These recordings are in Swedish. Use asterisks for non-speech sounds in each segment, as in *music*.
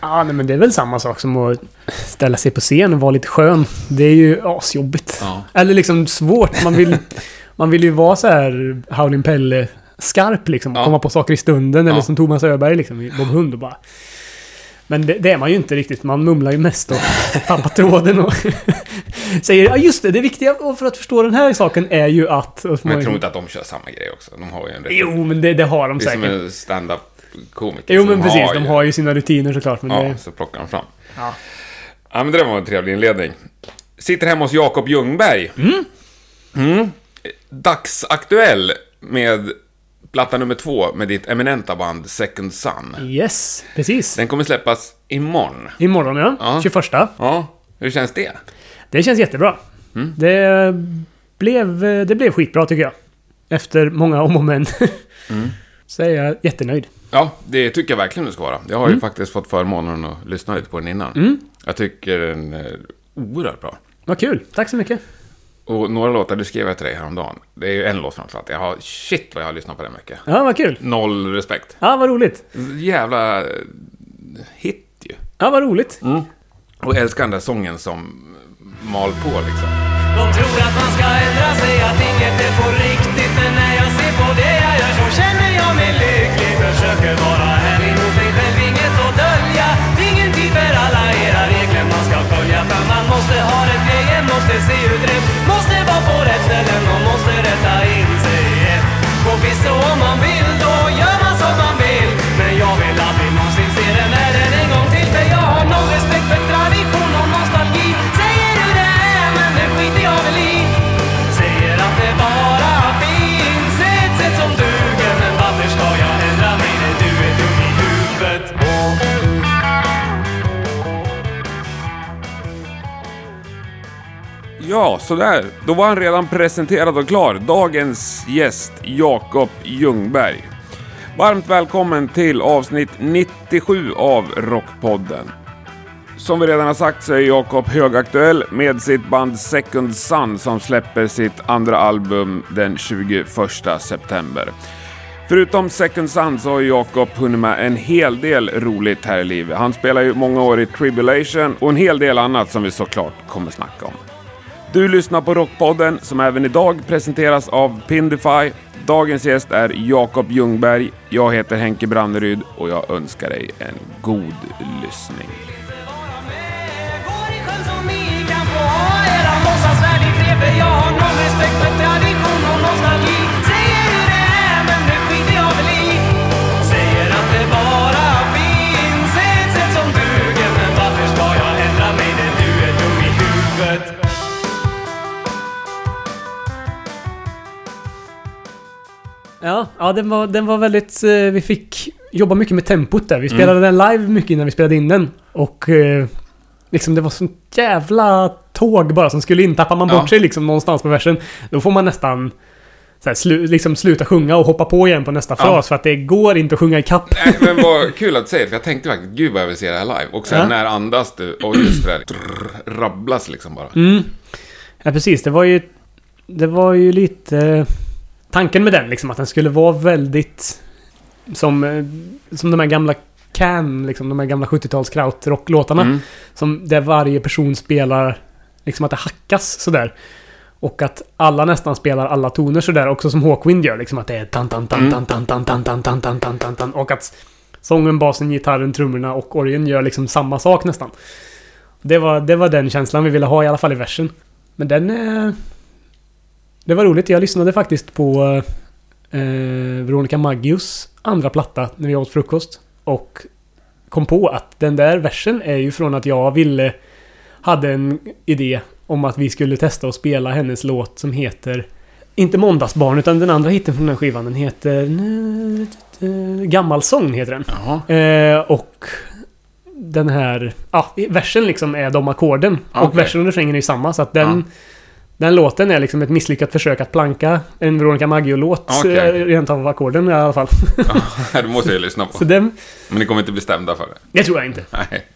Ja, nej, men det är väl samma sak som att ställa sig på scen och vara lite skön. Det är ju asjobbigt. Ja. Eller liksom svårt. Man vill, man vill ju vara så här Howlin' Pelle skarp liksom. Ja. Komma på saker i stunden. Eller Ja. som Thomas Öberg liksom i Bob Hund och bara... Men det, det är man ju inte riktigt. Man mumlar ju mest och tappar tråden och *laughs* säger ja just det, det viktiga för att förstå den här saken är ju att... Men jag tror inte att de kör samma grej också. De har ju en rätt... Jo, men det, det har de det är som säkert. en stand-up komiker. Jo, men precis. De ju- har ju sina rutiner såklart. Men Ja, det, så plockar de fram. ja. Ja, men det där var en trevlig inledning. Sitter hemma hos Jakob Ljungberg. Mm. Dagsaktuell med platta nummer två med ditt eminenta band Second Sun. Yes, precis. Den kommer släppas imorgon. Imorgon ja. Ja. 21. Ja, hur känns det? Det känns jättebra. Mm. Det, blev, det blev skitbra tycker jag. Efter många om och men. Mm. *laughs* Så är jag jättenöjd. Ja, det tycker jag verkligen du ska vara. Jag har ju faktiskt fått förmånen att lyssna lite på den innan. Jag tycker den är oerhört bra. Vad kul. Tack så mycket. Och några låtar, det skrev jag till dig häromdagen. Det är ju en låt framförallt. Jag har, shit vad jag har lyssnat på den mycket. Ja, vad kul. Noll respekt. Ja, vad roligt. Jävla hit ju. Ja, vad roligt. Och jag älskar den där sången som mal på liksom. De tror att man ska ändra sig, att inget är på riktigt. Men när jag ser på det jag gör så känner jag mig lycklig. Försöker vara ärlig mot mig själv, inget att dölja. Ingen tid för alla era regler man ska följa. För man måste ha rätt grejer, måste se ut rätt. Måste vara på rätt ställen och måste rätta in sig ett visst så om man vill, då gör man som man vill. Ja, sådär. Då var han redan presenterad och klar. Dagens gäst, Jakob Ljungberg. Varmt välkommen till avsnitt 97 av Rockpodden. Som vi redan har sagt så är Jakob högaktuell med sitt band Second Sun som släpper sitt andra album den 21 september. Förutom Second Sun så har Jakob hunnit med en hel del roligt här i livet. Han spelar ju många år i Tribulation och en hel del annat som vi såklart kommer snacka om. Du lyssnar på Rockpodden som även idag presenteras av Pindify. Dagens gäst är Jakob Ljungberg. Jag heter Henke Branneryd och jag önskar dig en god lyssning. jag har noll respekt för tradition Ja, ja den, var, den var väldigt... eh, Vi fick jobba mycket med tempot där. Vi spelade den live mycket innan vi spelade in den. Och eh, liksom det var sånt jävla tåg bara som skulle in. Tappar man bort Ja. sig liksom någonstans på versen, då får man nästan så här, slu, liksom sluta sjunga och hoppa på igen på nästa Ja. fras. För att det går inte att sjunga i kapp. Nej, men vad kul att du säger för jag tänkte faktiskt, gud vad jag vill se det här live. Och sen Ja. när andas du, och just det där, drrr, rabblas liksom bara. Mm. Ja, precis. Det var ju... Det var ju lite... Tanken med den liksom, att den skulle vara väldigt... Som, eh, som de här gamla Can, liksom, de här gamla 70-tals krautrocklåtarna. Mm. Som där varje person spelar... Liksom att det hackas sådär. Och att alla nästan spelar alla toner sådär. Också som Hawkwind gör. Liksom att det är tan tan tan tan tan tan tan tan tan tan tan tan tan Och att sången, basen, gitarren, trummorna och orgeln gör liksom samma sak nästan. Det var, det var den känslan vi ville ha i alla fall i versen. Men den... Eh, det var roligt. Jag lyssnade faktiskt på eh, Veronica Maggios andra platta när vi åt frukost. Och kom på att den där versen är ju från att jag ville... Hade en idé om att vi skulle testa att spela hennes låt som heter... Inte Måndagsbarn, utan den andra hitten från den skivan. Den heter... Gammal sång heter den. Eh, och den här... Ja, versen liksom är de ackorden. Ah, Och okej. versen och refrängen är ju samma. Så att den... Ja. Den låten är liksom ett misslyckat försök att planka en Veronica Maggio-låt. Okej. eh, Rent av ackorden i alla fall. *laughs* Ja, det måste jag ju lyssna på. Så den... Men ni kommer inte bli stämda för det? Det tror jag inte. Nej.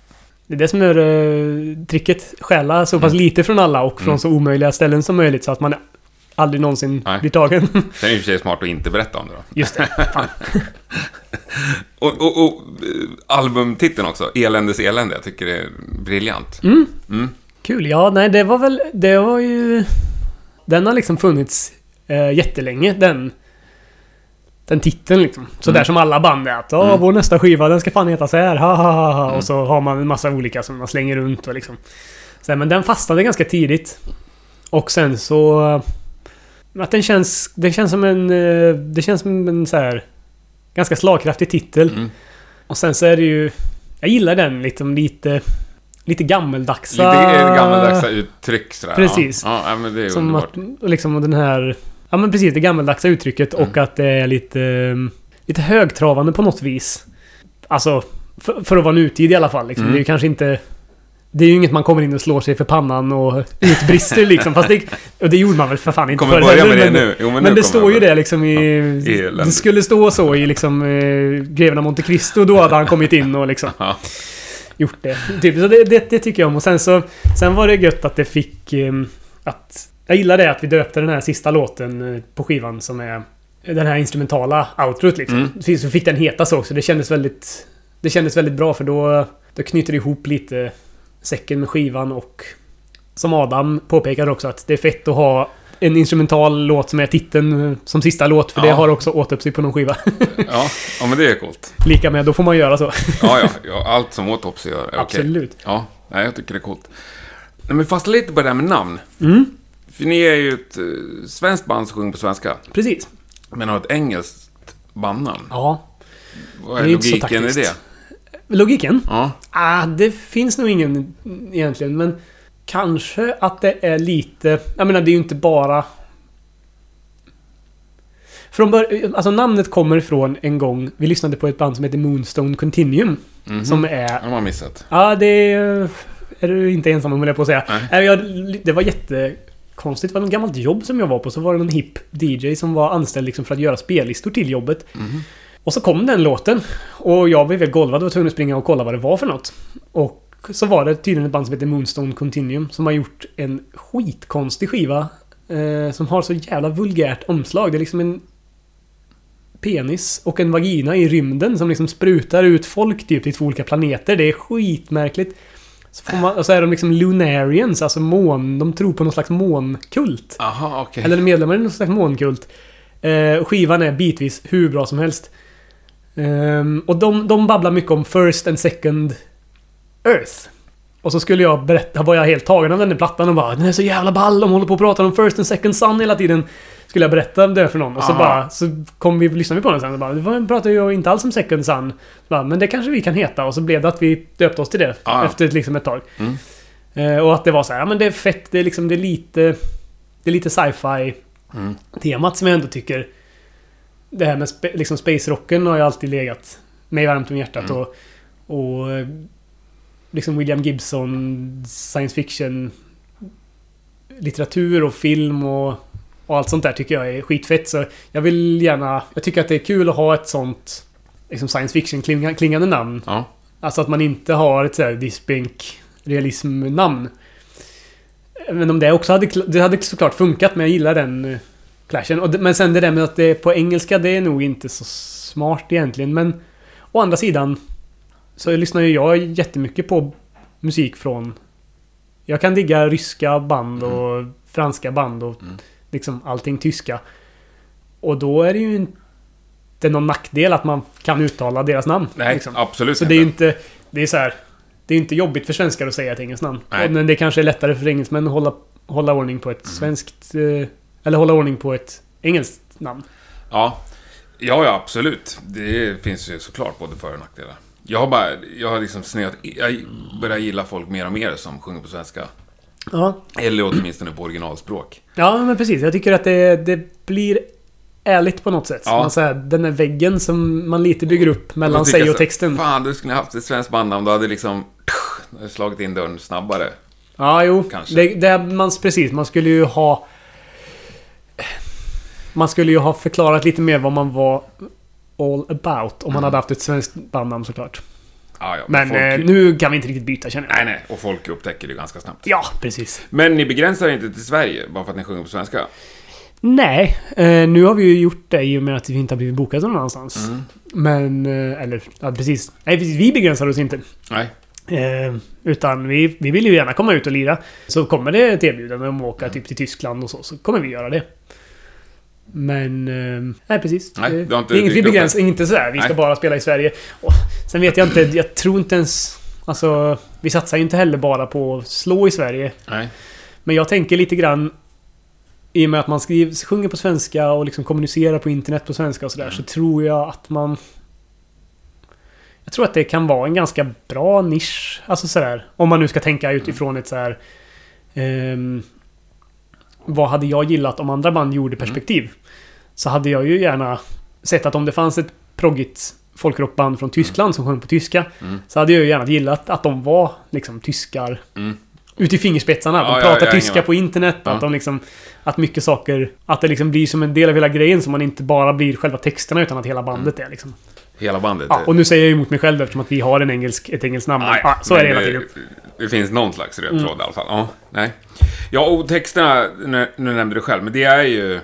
Det är det som är uh, tricket. Stjäla så pass lite från alla och från Mm. så omöjliga ställen som möjligt så att man aldrig någonsin Nej. blir tagen. *laughs* Sen är det i och för sig smart att inte berätta om det då. Just det. Fan. *laughs* Och, och, och eh, albumtiteln också, Eländes elände, jag tycker det är briljant. Kul. Ja, nej, det var väl... Det var ju... Den har liksom funnits eh, jättelänge, den... Den titeln liksom. Sådär Mm. som alla band är. Att Åh, vår nästa skiva den ska fan heta så här. Ha, ha, ha, ha. Mm. Och så har man en massa olika som man slänger runt och liksom. Så, men den fastnade ganska tidigt. Och sen så... eh, Att den känns... Det känns som en... eh, Det känns som en så här... Ganska slagkraftig titel. Mm. Och sen så är det ju... Jag gillar den liksom lite... Lite gammaldagsa... Lite gammaldags uttryck sådär. Precis. Ja, ja men det är Som underbart. att, liksom den här... Ja men precis, det gammaldagsa uttrycket och Mm. att det är lite... um, Lite högtravande på något vis. Alltså, för, för att vara nutid i alla fall. Liksom. Mm. Det är ju kanske inte... Det är ju inget man kommer in och slår sig för pannan och utbrister liksom. Fast det, och det gjorde man väl för fan inte Kommer förr börja med det men, nu. Jo, men Men, nu det står ju det liksom i... elände. det skulle stå så i liksom eh, Greven av Monte Cristo. Då hade han kommit in och liksom Ja. Gjort det. Typ, så det, det, det tycker jag om. Och sen så... Sen var det gött att det fick... ehm, att... Jag gillar det att vi döpte den här sista låten eh, på skivan som är... Den här instrumentala outrot liksom. Mm. Så fick den heta så också. Det kändes väldigt... Det kändes väldigt bra för då... Då knyter det ihop lite säcken med skivan och... Som Adam påpekade också att det är fett att ha en instrumental låt som är titeln eh, som sista låt. För det Ja. har också återupsy på någon skiva. *laughs* Ja, ja, men det är coolt. Lika med, då får man göra så. Ja, ja, ja allt som Autopsy gör är okej. Absolut. Ja, nej, jag tycker det är coolt. Nej, men fastna lite på det här med namn. Mm, För ni är ju ett uh, svenskt band som sjunger på svenska, precis. men har ett engelskt bandnamn. Ja. Vad är det är logiken i det? Logiken? Ja, Ah, det finns nog ingen egentligen, men kanske att det är lite... Jag menar, det är ju inte bara... Från bör- alltså namnet kommer ifrån en gång vi lyssnade på ett band som heter Moonstone Continuum. mhm. Som Det är... har man missat. Ja, det är... Är du inte ensam om, höll jag på att säga. Nej. Jag, det var jättekonstigt. Det var något gammalt jobb som jag var på. Så var det någon hipp DJ som var anställd liksom för att göra spellistor till jobbet. Mhm. Och så kom den låten. Och jag blev helt golvad och var tvungen att springa och kolla vad det var för något. Och så var det tydligen ett band som heter Moonstone Continuum som har gjort en skitkonstig skiva. Eh, som har så jävla vulgärt omslag. Det är liksom en penis och en vagina i rymden som liksom sprutar ut folk typ till två olika planeter. Det är skitmärkligt. Så, man, och så är de liksom Lunarians, alltså mån... De tror på någon slags månkult. Aha, okej. Eller medlemmar i någon slags månkult. Eh, och skivan är bitvis hur bra som helst. Ehm, och de, de babblar mycket om First and Second Earth. Och så skulle jag berätta, var jag helt tagen av den där plattan och bara Den är så jävla ball, de håller på att prata om First and Second Sun hela tiden. Skulle jag berätta det för någon och så Aha. bara, så kom vi, lyssnade vi på den sen och bara, det pratar ju inte alls om Second Sun. Bara, men det kanske vi kan heta och så blev det att vi döpte oss till det Ah. efter ett- liksom ett tag. Mm. Eh, och att det var så här, ja men det är fett, det är liksom, det är lite... Det är lite sci-fi Mm. temat som jag ändå tycker... Det här med spe, liksom space-rocken har ju alltid legat mig varmt om hjärtat Mm. och... Och... Liksom William Gibson, science fiction... Litteratur och film och... Och allt sånt där tycker jag är skitfett så jag vill gärna... Jag tycker att det är kul att ha ett sånt... Liksom science fiction klingande namn. Ja. Alltså att man inte har ett sådär dispink realism-namn. Men om det också hade... Det hade såklart funkat, men jag gillar den eh, clashen. Men sen det där med att det är på engelska, det är nog inte så smart egentligen. Men å andra sidan så lyssnar ju jag jättemycket på musik från... Jag kan digga ryska band och franska band och Mm. liksom allting tyska. Och då är det ju inte någon nackdel att man kan uttala deras namn. Nej, liksom. absolut Så det är ju inte... Det är så här. Det är inte jobbigt för svenskar att säga ett engelskt namn. Nej. Men det kanske är lättare för engelsmän att hålla, hålla ordning på ett svenskt... eh, Eller hålla ordning på ett engelskt namn. Ja. ja, ja, absolut. Det finns ju såklart både för och nackdelar. Jag har bara, jag har liksom snöat, jag börjar gilla folk mer och mer som sjunger på svenska. Ja. Eller åtminstone på originalspråk. Ja, men precis. Jag tycker att det, det blir ärligt på något sätt. Ja. Man säger, den där väggen som man lite bygger upp mellan sig och så, texten. Fan, du skulle haft ett svenskt bandnamn. Då hade liksom slagit in dörren snabbare. Ja, jo. Kanske. Det, det, man, precis, man skulle ju ha... Man skulle ju ha förklarat lite mer vad man var all about om man hade haft ett svenskt bandnamn såklart. Ja, ja, Men folk, eh, nu kan vi inte riktigt byta känner jag. Nej, nej. Och folk upptäcker det ganska snabbt. Ja, precis. Men ni begränsar inte till Sverige bara för att ni sjunger på svenska? Nej, eh, nu har vi ju gjort det i och med att vi inte har blivit bokade någon annanstans. Mm. Men, eh, eller ja, precis. Nej, precis. Vi begränsar oss inte. Nej. Eh, utan vi, vi vill ju gärna komma ut och lira. Så kommer det ett erbjudande om att åka typ till Tyskland och så, så kommer vi göra det. Men... Eh, nej, precis. Nej, det, inte det är inget vi begränsar. Inte sådär. Vi ska Nej. bara spela i Sverige. Och, sen vet jag inte. Jag tror inte ens... Alltså, vi satsar ju inte heller bara på att slå i Sverige. Nej. Men jag tänker lite grann i och med att man skriver, sjunger på svenska och liksom kommunicerar på internet på svenska och sådär Mm. så tror jag att man... Jag tror att det kan vara en ganska bra nisch. Alltså sådär. Om man nu ska tänka utifrån ett så här. ehm, vad hade jag gillat om andra band gjorde perspektiv? Så hade jag ju gärna sett att om det fanns ett proggigt folkrockband från Tyskland som sjöng på tyska. Mm. Så hade jag ju gärna gillat att de var liksom tyskar Mm. ut i fingerspetsarna. De Ja, ja, pratar hänger tyska på internet. Ja. Att de liksom... Att mycket saker... Att det liksom blir som en del av hela grejen. Så man inte bara blir själva texterna utan att hela bandet Mm. är liksom... Hela bandet. Ja, och nu säger jag ju emot mig själv eftersom att vi har en engelsk, ett engelskt namn. Nej, ja, så är det hela tiden. Mm. Det, det finns någon slags röd tråd i alla fall. Ja, nej. Ja, och texterna, nu, nu nämnde du själv, men det är ju...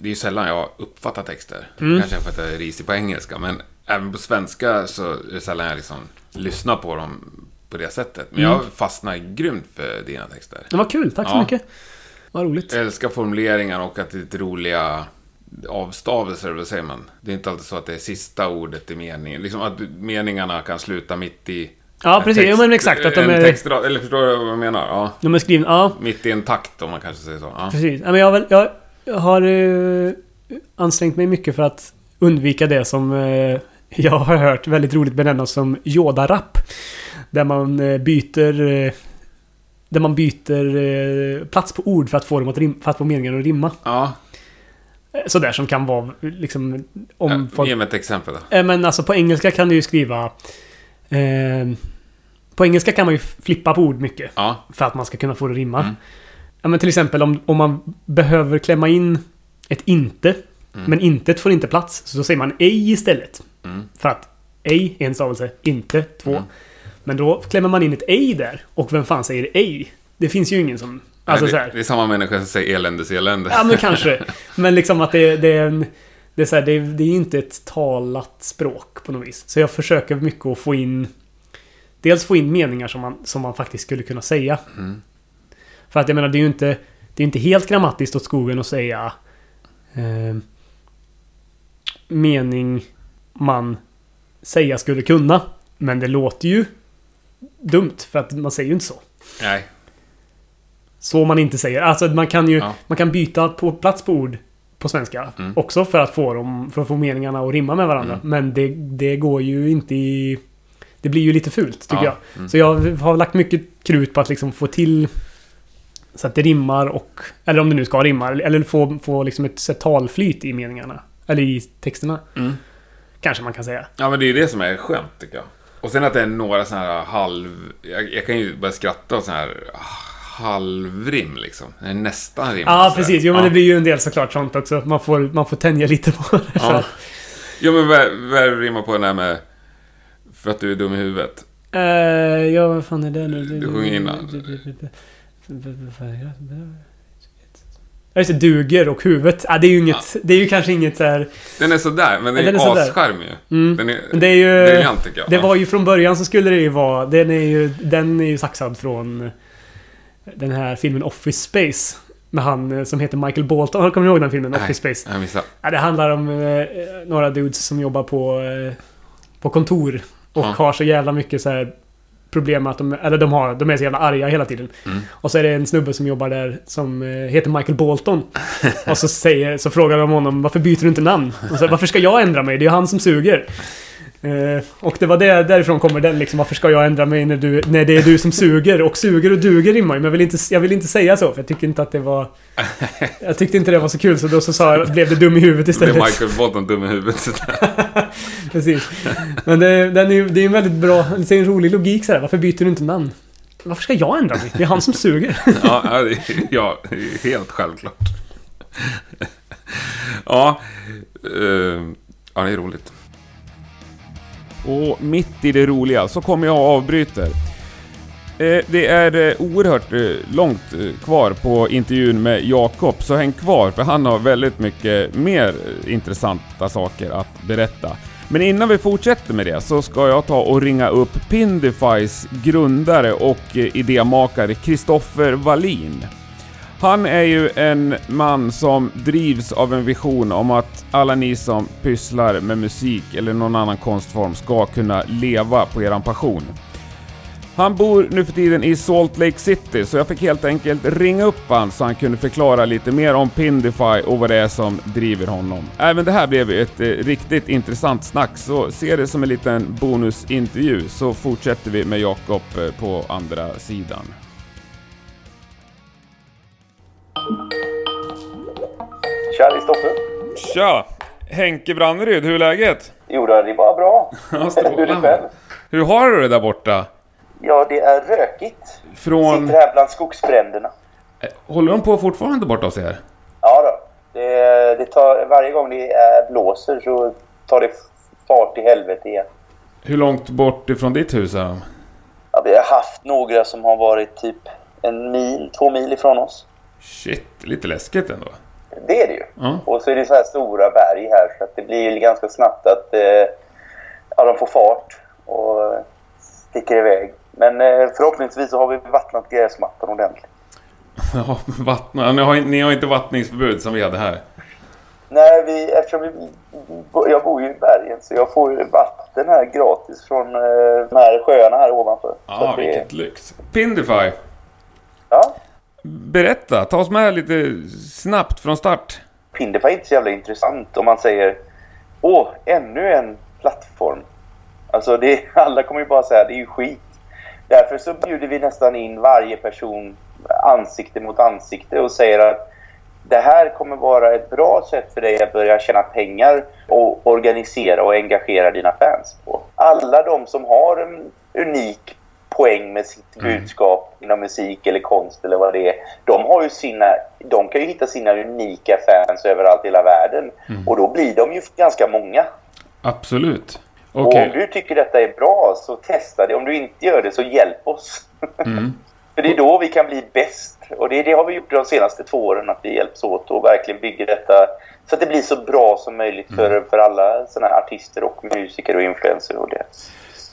Det är ju sällan jag uppfattar texter. Mm. Kanske för att jag är risig på engelska, men även på svenska så är det sällan jag liksom lyssnar på dem på det sättet. Men Mm. jag fastnar grymt för dina texter. Det var kul, tack så Ja. mycket. Vad roligt. Jag älskar formuleringar och att det är lite roliga avstavelser, vad säger man? Det är inte alltid så att det är sista ordet i meningen. Liksom att meningarna kan sluta mitt i... Ja, precis. Jo, men exakt, att de är- textrad, eller förstår du vad jag menar? Ja. De är skrivna... Ja, Mitt i en takt, om man kanske säger så. Ja. precis. Ja, men jag, väl, jag har eh, ansträngt mig mycket för att undvika det som eh, jag har hört väldigt roligt benämnas som Yoda-rapp. Där man eh, byter... Eh, där man byter eh, plats på ord för att få dem att rim, för att få meningen att rimma. ja. Eh, Sådär som kan vara liksom... Om ja folk, Ge mig ett exempel då. Eh, Men alltså på engelska kan du ju skriva... Eh, på engelska kan man ju flippa på ord mycket. Ja. För att man ska kunna få det att rimma. Mm. Ja, men till exempel om, om man behöver klämma in ett inte. Mm. Men intet får inte plats. Så då säger man ej istället. Mm. För att ej är en stavelse, inte två. Mm. Men då klämmer man in ett ej där. Och vem fan säger ej? Det finns ju ingen som... Alltså Nej, så det, här. det är samma människa som säger eländes elände. Ja, men kanske. *laughs* Men liksom att det, det är en... Det är, så här, det, är, det är inte ett talat språk på något vis. Så jag försöker mycket att få in... Dels få in meningar som man, som man faktiskt skulle kunna säga. Mm. För att jag menar, det är ju inte... Det är inte helt grammatiskt åt skogen att säga... Eh, mening man säga skulle kunna. Men det låter ju dumt, för att man säger ju inte så. Nej. Så man inte säger. Alltså man kan ju Ja. man kan byta på plats på ord på svenska. Mm. Också för att få dem, för att få meningarna att rimma med varandra. Mm. Men det, det går ju inte i... Det blir ju lite fult tycker Ja. jag. Mm. Så jag har lagt mycket krut på att liksom få till så att det rimmar och... Eller om det nu ska rimma. Eller få, få liksom ett, talflyt i meningarna. Eller i texterna. Mm. Kanske man kan säga. Ja, men det är ju det som är skönt, tycker jag. Och sen att det är några sådana här halv... Jag, jag kan ju börja skratta åt sådana här halvrim, liksom. Nästan rim. Ja, sådär. precis. Jo, men ja. det blir ju en del såklart sånt också. Man får, man får tänja lite på det. Ja. Jo, men vad, rimmar på den här med... För att du är dum i huvudet? Eh, ja, vad fan är det nu? Du sjunger innan. Ja, just det. Duger och huvudet. Ah, det är ju inget... Det är ju kanske inget så här... Den är sådär, men den Ja, är, den är sådär. ascharmig ju. Mm. Den är, det är ju... briljant, tycker jag. Det Ja. var ju från början så skulle det ju vara... Den är ju, den är ju saxad från den här filmen Office Space. Med han eh, som heter Michael Bolton. Kommer ni ihåg den filmen? Nej. Office Space. Jag missade. Ja, det handlar om eh, några dudes som jobbar på, eh, på kontor. Och Ja. har så jävla mycket så här problem med att de, eller de, har, de är så jävla arga hela tiden. Mm. Och så är det en snubbe som jobbar där som eh, heter Michael Bolton. *laughs* och så, säger, så frågar de honom varför byter du inte namn? Och så, varför ska jag ändra mig? Det är ju han som suger. Eh, och det var det, därifrån kommer den liksom, varför ska jag ändra mig när, du, när det är du som suger? Och suger och duger rimmar ju, men jag vill, inte, jag vill inte säga så för jag tycker inte att det var... *laughs* Jag tyckte inte det var så kul så då så sa jag, blev det dum i huvudet Det istället. är Michael Bolton dum i huvudet. *laughs* *laughs* Precis. Men det, den är, det är en väldigt bra, det är en rolig logik så här. Varför byter du inte namn? Varför ska jag ändra mig? Det är han som suger. *laughs* ja, ja, helt självklart. *laughs* ja, eh, ja, det är roligt. Och mitt i det roliga så kommer jag och avbryter. Eh, Det är eh, oerhört långt kvar på intervjun med Jakob, så häng kvar för han har väldigt mycket mer intressanta saker att berätta. Men innan vi fortsätter med det så ska jag ta och ringa upp Pindifys grundare och eh, idémakare Kristoffer Wallin. Han är ju en man som drivs av en vision om att alla ni som pysslar med musik eller någon annan konstform ska kunna leva på eran passion. Han bor nu för tiden i Salt Lake City, så jag fick helt enkelt ringa upp han så han kunde förklara lite mer om Pindify och vad det är som driver honom. Även det här blev ett eh, riktigt intressant snack, så se det som en liten bonusintervju så fortsätter vi med Jakob eh, på andra sidan. Tja, Kristoffer. Tja! Henke Branneryd, hur är läget? Jo, det är bara bra. Hur är det själv? Hur har du det där borta? Ja, det är rökigt. Från... Sitter här bland skogsbränderna. Eh, Håller de på fortfarande borta hos er? Ja då. Det, det tar, varje gång det blåser så tar det fart i helvete igen. Hur långt bort ifrån ditt hus är de? Ja, vi har haft några som har varit typ en mil, två mil ifrån oss. Shit, lite läskigt ändå. Det är det ju. Ja. Och så är det så här stora berg här så att det blir ju ganska snabbt att eh, ja, de får fart och sticker iväg. Men eh, förhoppningsvis så har vi vattnat gräsmattan ordentligt. Ja, vattna. Ni har, ni har inte vattningsförbud som vi hade här. Nej, vi, eftersom vi, jag bor ju i bergen så jag får vatten här gratis från eh, de här sjöarna här ovanför. Ja, det- vilket lyx. Pindify, Ja, berätta. Ta oss med lite snabbt från start. Pindify är inte så jävla intressant om man säger Åh, ännu en plattform. Alltså det, *laughs* alla kommer ju bara säga det är ju skit. Därför så bjuder vi nästan in varje person ansikte mot ansikte och säger att det här kommer vara ett bra sätt för dig att börja tjäna pengar och organisera och engagera dina fans på. Alla de som har en unik poäng med sitt budskap inom musik eller konst eller vad det är. De har ju sina, de kan ju hitta sina unika fans överallt i hela världen. Och då blir de ju ganska många. Absolut. Och Okej. om du tycker detta är bra så testa det. Om du inte gör det så hjälp oss. *laughs* För det är då vi kan bli bäst. Och det, det har vi gjort de senaste två åren, att vi hjälps åt och verkligen bygger detta så att det blir så bra som möjligt för, för alla såna artister och musiker och influencers och det.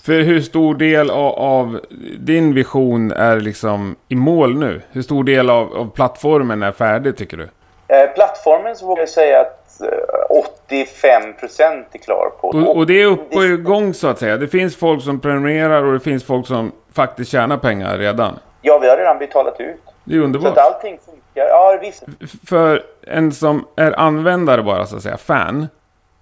För hur stor del av, av din vision är liksom i mål nu? Hur stor del av, av plattformen är färdig tycker du? Eh, plattformen så vågar jag säga att eh, 85% är klar på. Och, och det är uppe och igång så att säga. Det finns folk som prenumererar och det finns folk som faktiskt tjänar pengar redan. Ja, vi har redan betalat ut. Det är Så att underbart. allting funkar. Ja, visst. För en som är användare bara så att säga, fan,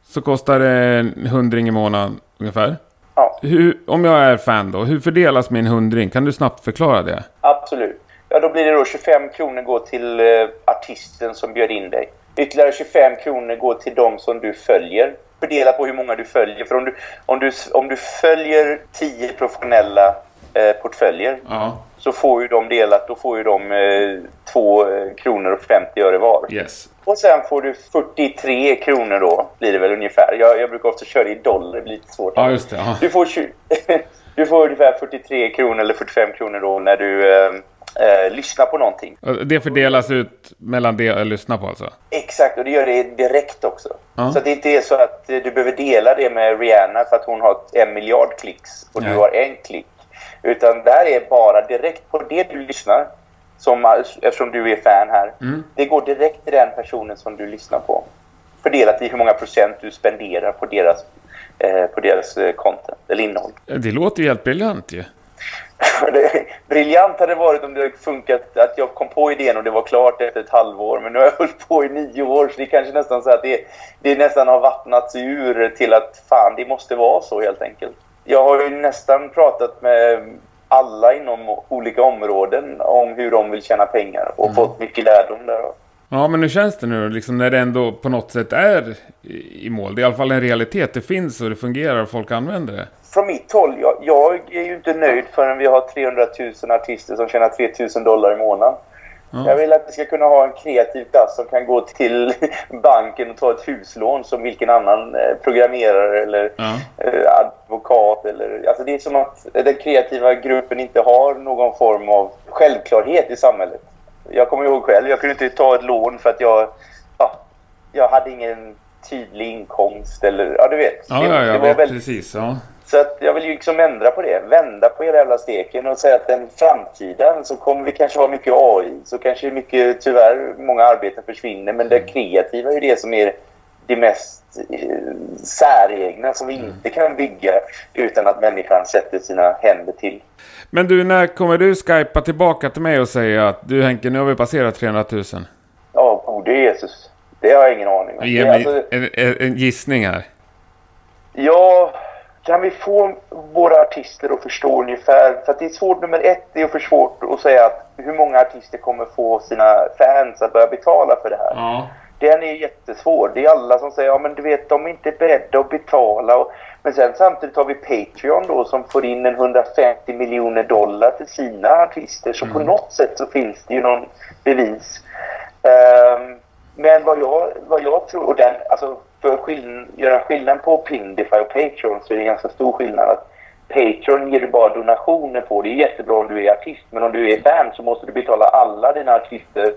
så kostar det en hundring i månaden ungefär. Ja, Hur, om jag är fan då, hur fördelas min hundring? Kan du snabbt förklara det? absolut. Ja, då blir det då 25 kronor går till eh, artisten som bjöd in dig. Ytterligare 25 kronor går till de som du följer. Fördela på hur många du följer. För om du, om du, om du följer 10 professionella eh, portföljer Ja, så får ju de delat, då får ju de eh, 2 kronor och 50 öre var. yes. Och sen får du 43 kronor då, blir det väl ungefär. Jag, jag brukar ofta köra i dollar, det blir lite svårt. Ja, just det. Ja. Du får, 20, *laughs* du får ungefär 43 kronor eller 45 kronor då när du eh, eh, lyssnar på någonting. Det fördelas ut mellan det jag lyssnar på alltså? Exakt, och det gör det direkt också. Ja. Så att det inte är så att eh, du behöver dela det med Rihanna för att hon har en miljard klicks och Nej. du har en klick. Utan det här är bara direkt på det du lyssnar. Som, eftersom du är fan här. Mm. Det går direkt till den personen som du lyssnar på. Fördelat i hur många procent du spenderar på deras, eh, på deras eh, content eller innehåll. Det låter ju helt briljant ju. *laughs* Det- Briljant hade det varit om det hade funkat att jag kom på idén och det var klart efter ett halvår. Men nu har jag hållit på i nio år så det är kanske nästan så att det, det nästan har vattnats ur till att fan, det måste vara så helt enkelt. Jag har ju nästan pratat med alla inom olika områden om hur de vill tjäna pengar och fått mycket lärdom där. Ja, men hur känns det nu liksom när det ändå på något sätt är i mål? Det är i alla fall en realitet. Det finns och det fungerar och folk använder det. Från mitt håll, jag, jag är ju inte nöjd förrän vi har 300 000 artister som tjänar 3 000 dollar i månaden. Jag vill att vi ska kunna ha en kreativ klass som kan gå till *laughs* banken och ta ett huslån som vilken annan eh, programmerare eller Ja. eh, advokat. Eller, alltså det är som att den kreativa gruppen inte har någon form av självklarhet i samhället. Jag kommer ihåg själv, jag kunde inte ta ett lån för att jag, ja, jag hade ingen tydlig inkomst eller, ja du vet. Ja, det, ja, det var vet väldigt precis. Ja. så att jag vill ju liksom ändra på det. Vända på hela jävla steken och säga att den framtiden så kommer vi kanske ha mycket AI. Så kanske mycket, tyvärr, många arbeten försvinner. Men det kreativa är ju det som är det mest eh, säregna som vi inte kan bygga utan att människan sätter sina händer till. Men du, när kommer du skypa tillbaka till mig och säga att du Henke, nu har vi passerat 300 000? Ja, gode Jesus. Det har jag ingen aning om. Ge mig alltså- en, en gissning här. Ja, kan vi få våra artister att förstå ungefär? För att det är svårt, nummer ett, det är för svårt att säga att hur många artister kommer få sina fans att börja betala för det här. Ja. Den är jättesvår. Det är alla som säger ja men du vet de är inte beredda att betala. Och, men sen samtidigt har vi Patreon då som får in en 150 miljoner dollar till sina artister. Så på något sätt så finns det ju någon bevis. Ehm, men vad jag, vad jag tror, och den, alltså för att skill- göra skillnad på Pindify och Patreon så är det ganska stor skillnad. att Patreon ger du bara donationer på. Det är jättebra om du är artist, men om du är fan så måste du betala alla dina artister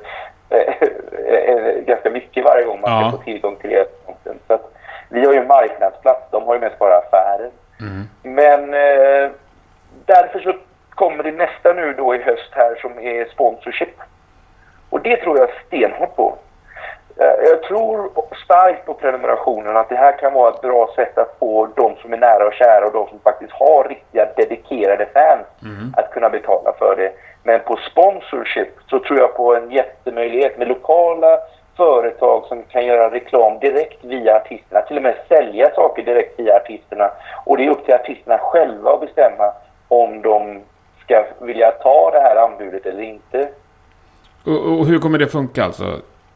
*laughs* ganska mycket varje gång man Ja. ska få tillgång till content. Så att vi har ju en marknadsplats, de har ju mest bara affärer. Men eh, därför så kommer det nästa nu då i höst här som är sponsorship. Och det tror jag stenhårt på. Eh, Jag tror starkt på prenumerationen att det här kan vara ett bra sätt att få de som är nära och kära och de som faktiskt har riktiga dedikerade fans att kunna betala för det. Men på sponsorship så tror jag på en jättemöjlighet med lokala företag som kan göra reklam direkt via artisterna. Till och med sälja saker direkt via artisterna. Och det är upp till artisterna själva att bestämma om de ska vilja ta det här anbudet eller inte. Och, och hur kommer det funka alltså?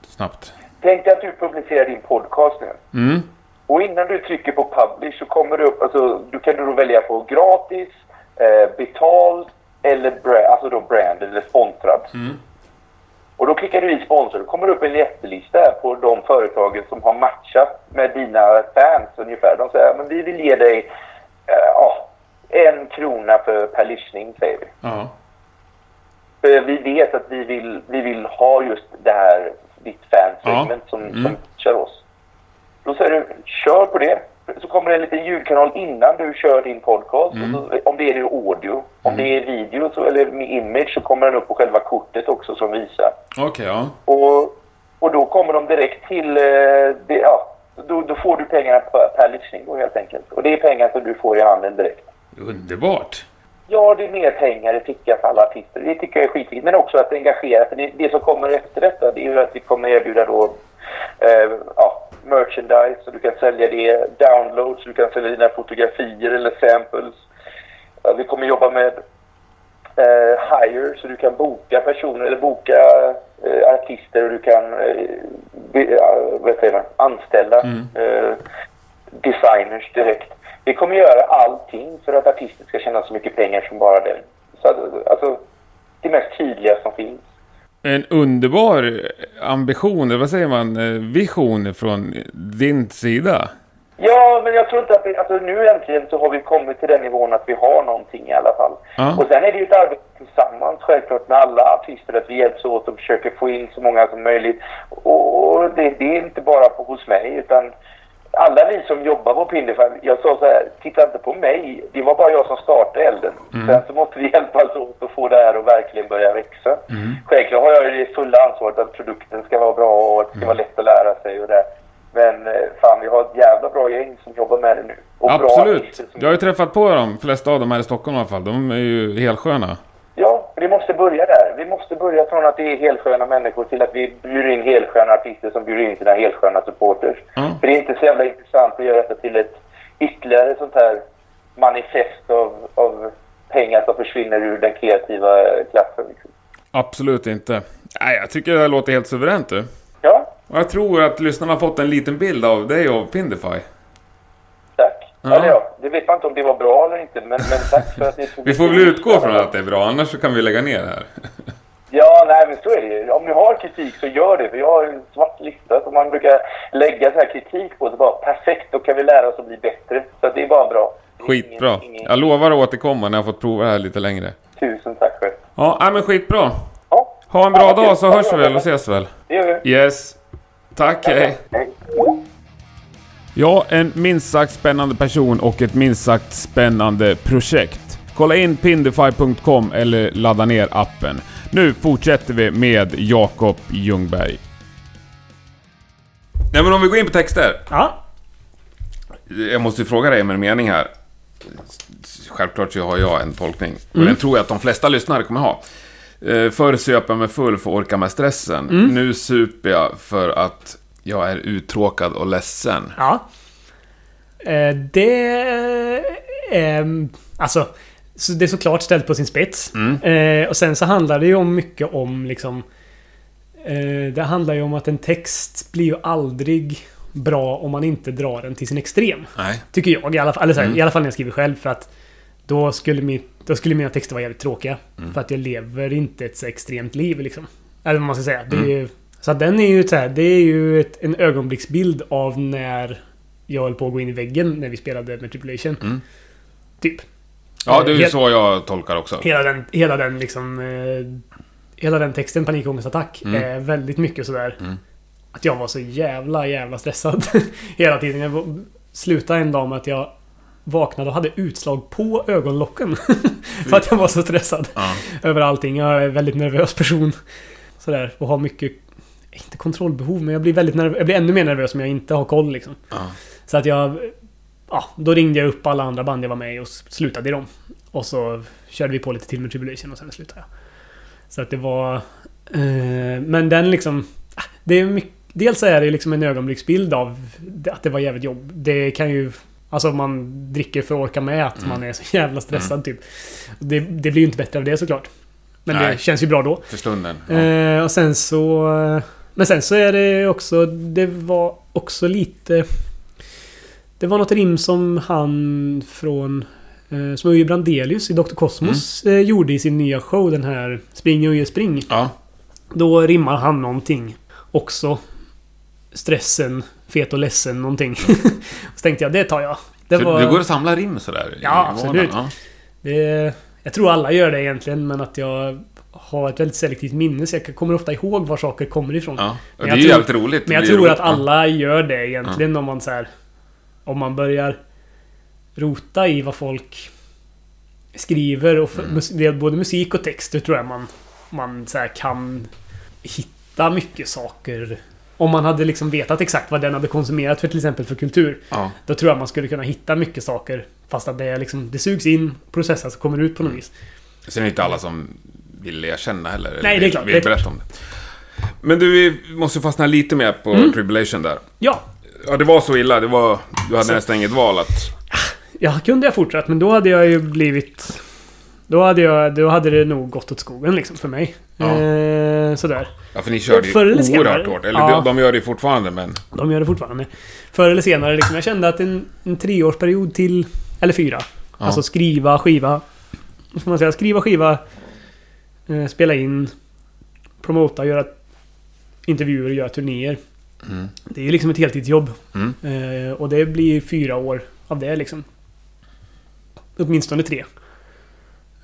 Snabbt. Tänk dig att du publicerar din podcast nu. Mm. Och innan du trycker på publish så kommer det upp, alltså du kan då välja på gratis, eh, betald eller bra, alltså då brand eller sponsrad. Och då klickar du i sponsor, då kommer det upp en jättelista på de företagen som har matchat med dina fans ungefär. De säger men vi vill ge dig eh, ja, en krona för, per lyssning säger vi. Ja. För vi vet att vi vill, vi vill ha just det här, ditt fansegment som, Mm. som kör oss. Då säger du, kör på det. Så kommer det en liten ljudkanal innan du kör din podcast. Mm. Så, om det är audio. Om det är video så, eller med image så kommer den upp på själva kortet också som visar. Okej, ja. Och, och då kommer de direkt till... eh, Det, ja, då, då får du pengarna per, per lyssning då helt enkelt. Och det är pengar som du får i handen direkt. Underbart. Ja, det är mer pengar i fickan för alla artister. Det tycker jag är skitviktigt. Men också att engagera. För det, det som kommer efter detta det är ju att vi kommer erbjuda då eh, ja, merchandise. Så du kan sälja det. Downloads. Du kan sälja dina fotografier eller samples. Ja, vi kommer jobba med eh, hire. Så du kan boka personer eller boka eh, artister och du kan eh, be, anställa eh, designers direkt. Vi kommer göra allting för att artister ska tjäna så mycket pengar som bara det. Så alltså, det mest tydliga som finns. En underbar ambition, eller vad säger man, eh, vision från din sida. Ja, men jag tror inte att vi, alltså nu äntligen så har vi kommit till den nivån att vi har någonting i alla fall. Ja. Och sen är det ju ett arbete tillsammans självklart med alla artister att vi hjälps åt och försöker få in så många som möjligt. Och det, det är inte bara på, hos mig utan alla vi som jobbar på Pindify, jag sa så här, titta inte på mig. Det var bara jag som startade elden. Sen så måste vi *laughs* hjälpas åt att få det här att verkligen börja växa. Självklart har jag det fulla ansvaret att produkten ska vara bra och att det ska vara lätt att lära sig och det. Men eh, fan, vi har ett jävla bra gäng som jobbar med det nu. Och Absolut. Jag har ju träffat på de flesta av dem här i Stockholm i alla fall. De är ju helsköna. Måste börja där. Vi måste börja från att det är helsköna människor till att vi bjuder in helsköna artister som bjuder in sina helsköna supporters. Ja. För det är inte så jävla intressant att göra detta till ett ytterligare sånt här manifest av, av pengar som försvinner ur den kreativa klassen. Liksom. Absolut inte. Nej, jag tycker det här låter helt suveränt du. Ja, Och jag tror att lyssnarna har fått en liten bild av dig och Pindify. Tack. Ja. Eller ja, det vet man inte om det var bra eller inte, men, men tack för att ni tog Vi får väl utgå från att det är bra, annars så kan vi lägga ner det här. *laughs* Ja, nej men så är det ju. Om ni har kritik så gör det. För jag har en svart lista som man brukar lägga så här kritik på. Så bara perfekt, då kan vi lära oss att bli bättre. Så det är bara bra. Skitbra. ingen- ingen- Jag lovar att återkomma när jag fått prova det här lite längre. Tusen tack själv. Ja, nej, men skitbra. Ja, Ha en bra Ja, dag så hörs vi väl och ses väl. det gör vi. Yes. Tack, hej. Hej. Ja, en minst sagt spännande person och ett minst sagt spännande projekt. Kolla in pindify.com eller ladda ner appen. Nu fortsätter vi med Jakob Ljungberg. Nej men om vi går in på texter. Ja. Jag måste ju fråga dig med en mening här. Självklart så har jag en tolkning. Och den tror jag att de flesta lyssnare kommer ha. Eh, Förr söp jag mig full för att orka med stressen. Nu super jag för att jag är uttråkad och ledsen. Ja. Eh, det är... Alltså, så det är såklart ställt på sin spets. Eh, och sen så handlar det ju om mycket om liksom... Eh, det handlar ju om att en text blir ju aldrig bra om man inte drar den till sin extrem. Nej. Tycker jag i alla fall. Eller så här, I alla fall när jag skriver själv. För att då skulle, min, då skulle mina texter vara jävligt tråkiga. För att jag lever inte ett så extremt liv liksom. Eller vad man ska säga. Det är ju, så att den är ju så här, det är ju ett, en ögonblicksbild av när jag höll på att gå in i väggen när vi spelade med Tripulation. Typ. Ja, det är ju Helt- så jag tolkar också. Hela den, hela den liksom... Eh, hela den texten, panikångestattack, är väldigt mycket sådär... Att jag var så jävla, jävla stressad *laughs* hela tiden. Jag slutade en dag med att jag vaknade och hade utslag på ögonlocken. *laughs* För att jag var så stressad Ja. över allting. Jag är en väldigt nervös person. Sådär. Och har mycket... Inte kontrollbehov, men jag blir väldigt nervös. Jag blir ännu mer nervös om jag inte har koll liksom. Ja. Så att jag... Ja, då ringde jag upp alla andra band jag var med i och slutade i dem. Och så körde vi på lite till med Tribulation och sen slutade jag. Så att det var... Eh, men den liksom... ah, Det är mycket, dels är det liksom en ögonblicksbild av att det var jävligt jobb. Det kan ju... Alltså man dricker för att orka med att man är så jävla stressad typ. Det, det blir ju inte bättre av det såklart. Men Nej. det känns ju bra då. För stunden. Ja. Eh, och sen så... Men sen så är det också... Det var också lite... Det var något rim som han från... Eh, som Uje Brandelius i Dr. Cosmos eh, gjorde i sin nya show. Den här Spring Uje Spring. ja. Då rimmar han någonting. Också. Stressen, fet och ledsen någonting. *laughs* så tänkte jag, det tar jag. Det var... Det går att samla rim sådär? Ja, absolut. Ja. Det, jag tror alla gör det egentligen, men att jag har ett väldigt selektivt minne. Så jag kommer ofta ihåg var saker kommer ifrån. Ja. Men det är ju tror- jävligt roligt. Men jag tror roligt. att alla gör det egentligen om man så här, Om man börjar rota i vad folk skriver och är både musik och text. Det tror jag man, man så kan hitta mycket saker. Om man hade liksom vetat exakt vad den hade konsumerat för till exempel för kultur. Ja. Då tror jag man skulle kunna hitta mycket saker. Fast att det, liksom, det sugs in, processas och kommer ut på något vis. Sen är det inte alla som vill erkänna heller. eller Nej, det är vill- klart, Vill är berätta om det. Men du, vi måste fastna lite mer på Mm. Tribulation där. Ja, Ja, det var så illa. Det var, du hade Så- nästan inget val att... Ja, kunde jag fortsatt, men då hade jag ju blivit... Då hade, jag, då hade det nog gått åt skogen liksom för mig. Ja. Eh, sådär. Ja, för ni körde ju eller senare. oerhört hårt. Eller Ja. de, gör det fortfarande, men... De gör det fortfarande. Förr eller senare liksom. Jag kände att en, en treårsperiod till... Eller fyra. Alltså skriva, skiva. Vad ska man säga? Skriva, skiva. Eh, spela in. Promota, göra intervjuer, göra turnéer. Mm. Det är ju liksom ett heltidsjobb. Mm. Eh, och det blir fyra år av det liksom. Åtminstone tre.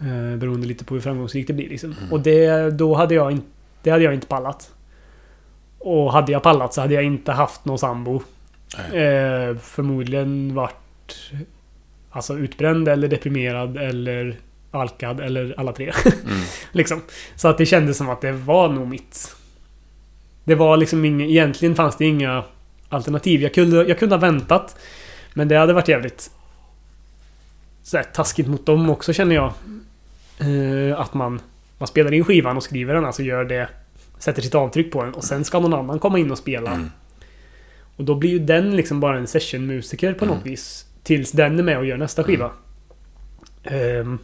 Eh, beroende lite på hur framgångsrikt det blir liksom. Mm. Och det, då hade jag, in, det hade jag inte pallat. Och hade jag pallat så hade jag inte haft någon sambo. Eh, förmodligen varit Alltså utbränd eller deprimerad eller alkad eller alla tre. Mm. *laughs* liksom. Så att det kändes som att det var nog mitt... Det var liksom inga... Egentligen fanns det inga alternativ. Jag kunde, jag kunde ha väntat. Men det hade varit jävligt... Så här, taskigt mot dem också känner jag. Eh, att man, man spelar in skivan och skriver den, alltså gör det... Sätter sitt avtryck på den och sen ska någon annan komma in och spela. Mm. Och då blir ju den liksom bara en sessionmusiker på något vis. Tills den är med och gör nästa skiva. Ehm,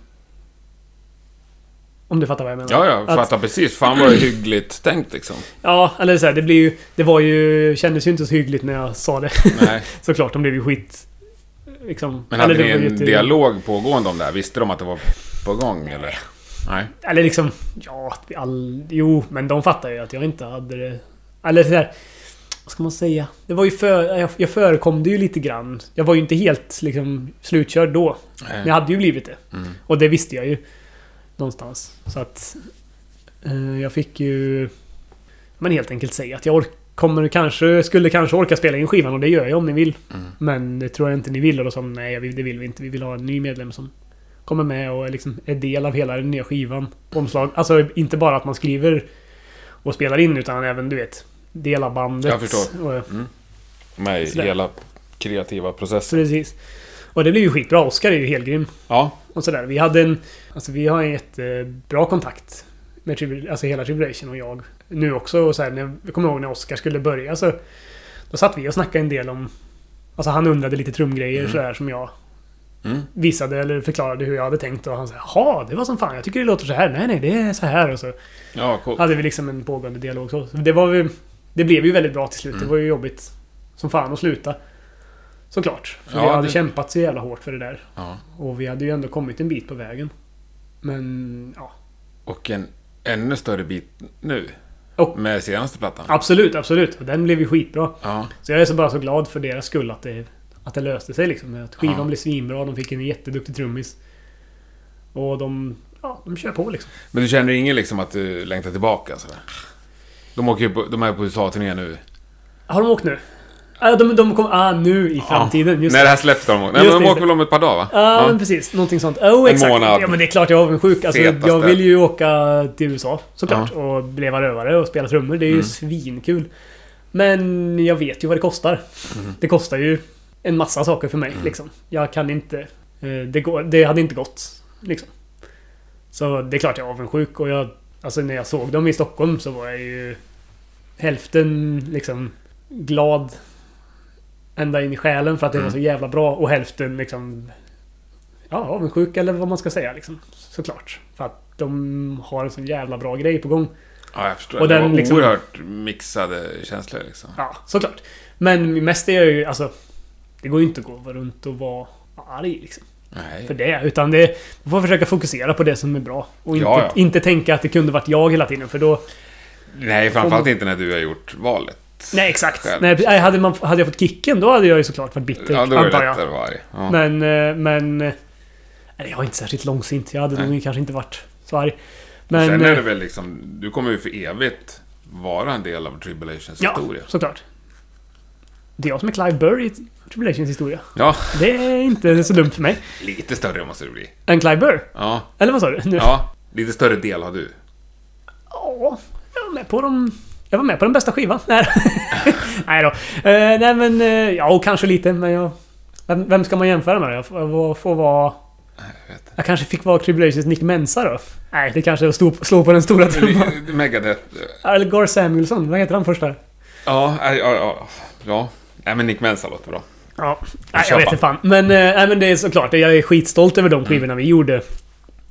om du fattar vad jag menar. Ja, jag Att- fattar precis. Fan vad det är hyggligt tänkt liksom. *clears throat* Ja, eller så här, det blir ju... Det var ju... Kändes ju inte så hyggligt när jag sa det. *laughs* Nej. Såklart, de blev ju skit... Liksom. Men hade ni en jätte- dialog pågående om det här? Visste de att det var på gång eller? Nej. Eller liksom... Ja, att vi all, jo, men de fattar ju att jag inte hade det... Eller sådär... Vad ska man säga? Det var ju för... Jag, jag förekom det ju lite grann. Jag var ju inte helt liksom slutkörd då. Men jag hade ju blivit det. Mm. Och det visste jag ju. Någonstans. Så att... Eh, jag fick ju... Men helt enkelt säga att jag ork, kommer kanske... Skulle kanske orka spela in skivan och det gör jag om ni vill. Mm. Men det tror jag inte ni vill. Och då sa nej det vill vi inte. Vi vill ha en ny medlem som kommer med och är liksom är del av hela den nya skivan. Omslag. Alltså inte bara att man skriver och spelar in utan även du vet del av bandet. Jag förstår. Och, Med i hela kreativa processen. precis. Och det blev ju skitbra. Oskar är ju helt grym. Ja. Och sådär. Vi hade en... Alltså vi har en jättebra kontakt. Med alltså hela Tribulation och jag. Nu också. Och så här, när, jag kommer ihåg när Oskar skulle börja så... Då satt vi och snackade en del om... Alltså han undrade lite trumgrejer Mm. sådär som jag Mm. visade eller förklarade hur jag hade tänkt. Och han sa Jaha, det var som fan. Jag tycker det låter så här. Nej, nej, det är så här. Och så Ja, coolt. hade vi liksom en pågående dialog. Så det var. Det blev ju väldigt bra till slut. Mm. Det var ju jobbigt som fan att sluta. Såklart. För Ja, vi hade det- kämpat så jävla hårt för det där. Ja. Och vi hade ju ändå kommit en bit på vägen. Men, ja. Och en ännu större bit nu. Och- Med senaste plattan. Absolut, absolut. Och den blev ju skitbra. Ja. Så jag är så bara så glad för deras skull att det, att det löste sig liksom. Att skivan Ja. blev svinbra. De fick en jätteduktig trummis. Och de, ja, de kör på liksom. Men du känner ingen liksom att du längtar tillbaka? Sådär? De, åker ju på, de är på USA-turné nu. Har de åkt nu? Ah, de, de kommer... Ah, nu i framtiden. Just När det här släpps de. Nej, men de åker väl om ett par dagar va? Ja, men precis. Någonting sånt. Oh, En exakt. månad. Ja, men det är klart jag är avundsjuk. Alltså, Fetaste. jag vill ju åka till USA såklart. Och leva rövare och spela trummor. Det är ju Mm. svinkul. Men jag vet ju vad det kostar. Mm. Det kostar ju en massa saker för mig. Liksom. Jag kan inte... eh, Det, går, det hade inte gått. Liksom. Så det är klart jag är avundsjuk. Och jag, alltså när jag såg dem i Stockholm så var jag ju... Hälften liksom glad ända in i själen för att det var Mm. så jävla bra och hälften liksom... Ja, avundsjuk eller vad man ska säga liksom. Såklart. För att de har en så jävla bra grej på gång. Ja, jag förstår. Och det den var liksom- oerhört mixade känslor liksom. Ja, såklart. Men mest är jag ju alltså... Det går ju inte att gå runt och vara arg liksom. Nej. För det. Utan det... Man får försöka fokusera på det som är bra. Och inte, Ja, ja. inte tänka att det kunde varit jag hela tiden för då... Nej, framförallt inte när du har gjort valet. Nej, exakt. Själv. Nej, hade, man, hade jag fått kicken då hade jag ju såklart varit bitter. Ja, då är det antar jag. lättare arg. Ja. Men... eh, Men... eh, Nej, jag är inte särskilt långsint. Jag hade Nej. nog kanske inte varit så arg. Men. Sen är det eh, väl liksom, du kommer ju för evigt vara en del av Tribulations Ja, historia. såklart. Det är jag som är Clive Burr i Tribulations historia. Ja, Det är inte så dumt för mig. lite större måste det bli. En Clive Burr? Ja, Eller vad sa du? Nu? ja lite större del har du. Ja, jag var med på de... Jag var med på den bästa skivan. *laughs* Nej, nej då. Eh, nej men... eh, ja, och kanske lite, men jag... Vem, vem ska man jämföra med? Jag får, får- vara... Jag kanske fick vara Tribulations Nick Mensa då? Nej, det kanske är att slå på den stora trumman. Megadeth. Eller Gar Samuelsson, vad heter han första? Ja, ja, ja. Ja, nej men Nick Mensa låter bra. Ja, nej, jag vet inte fan. Men, eh, nej, men det är såklart, jag är skitstolt över de skivorna vi gjorde.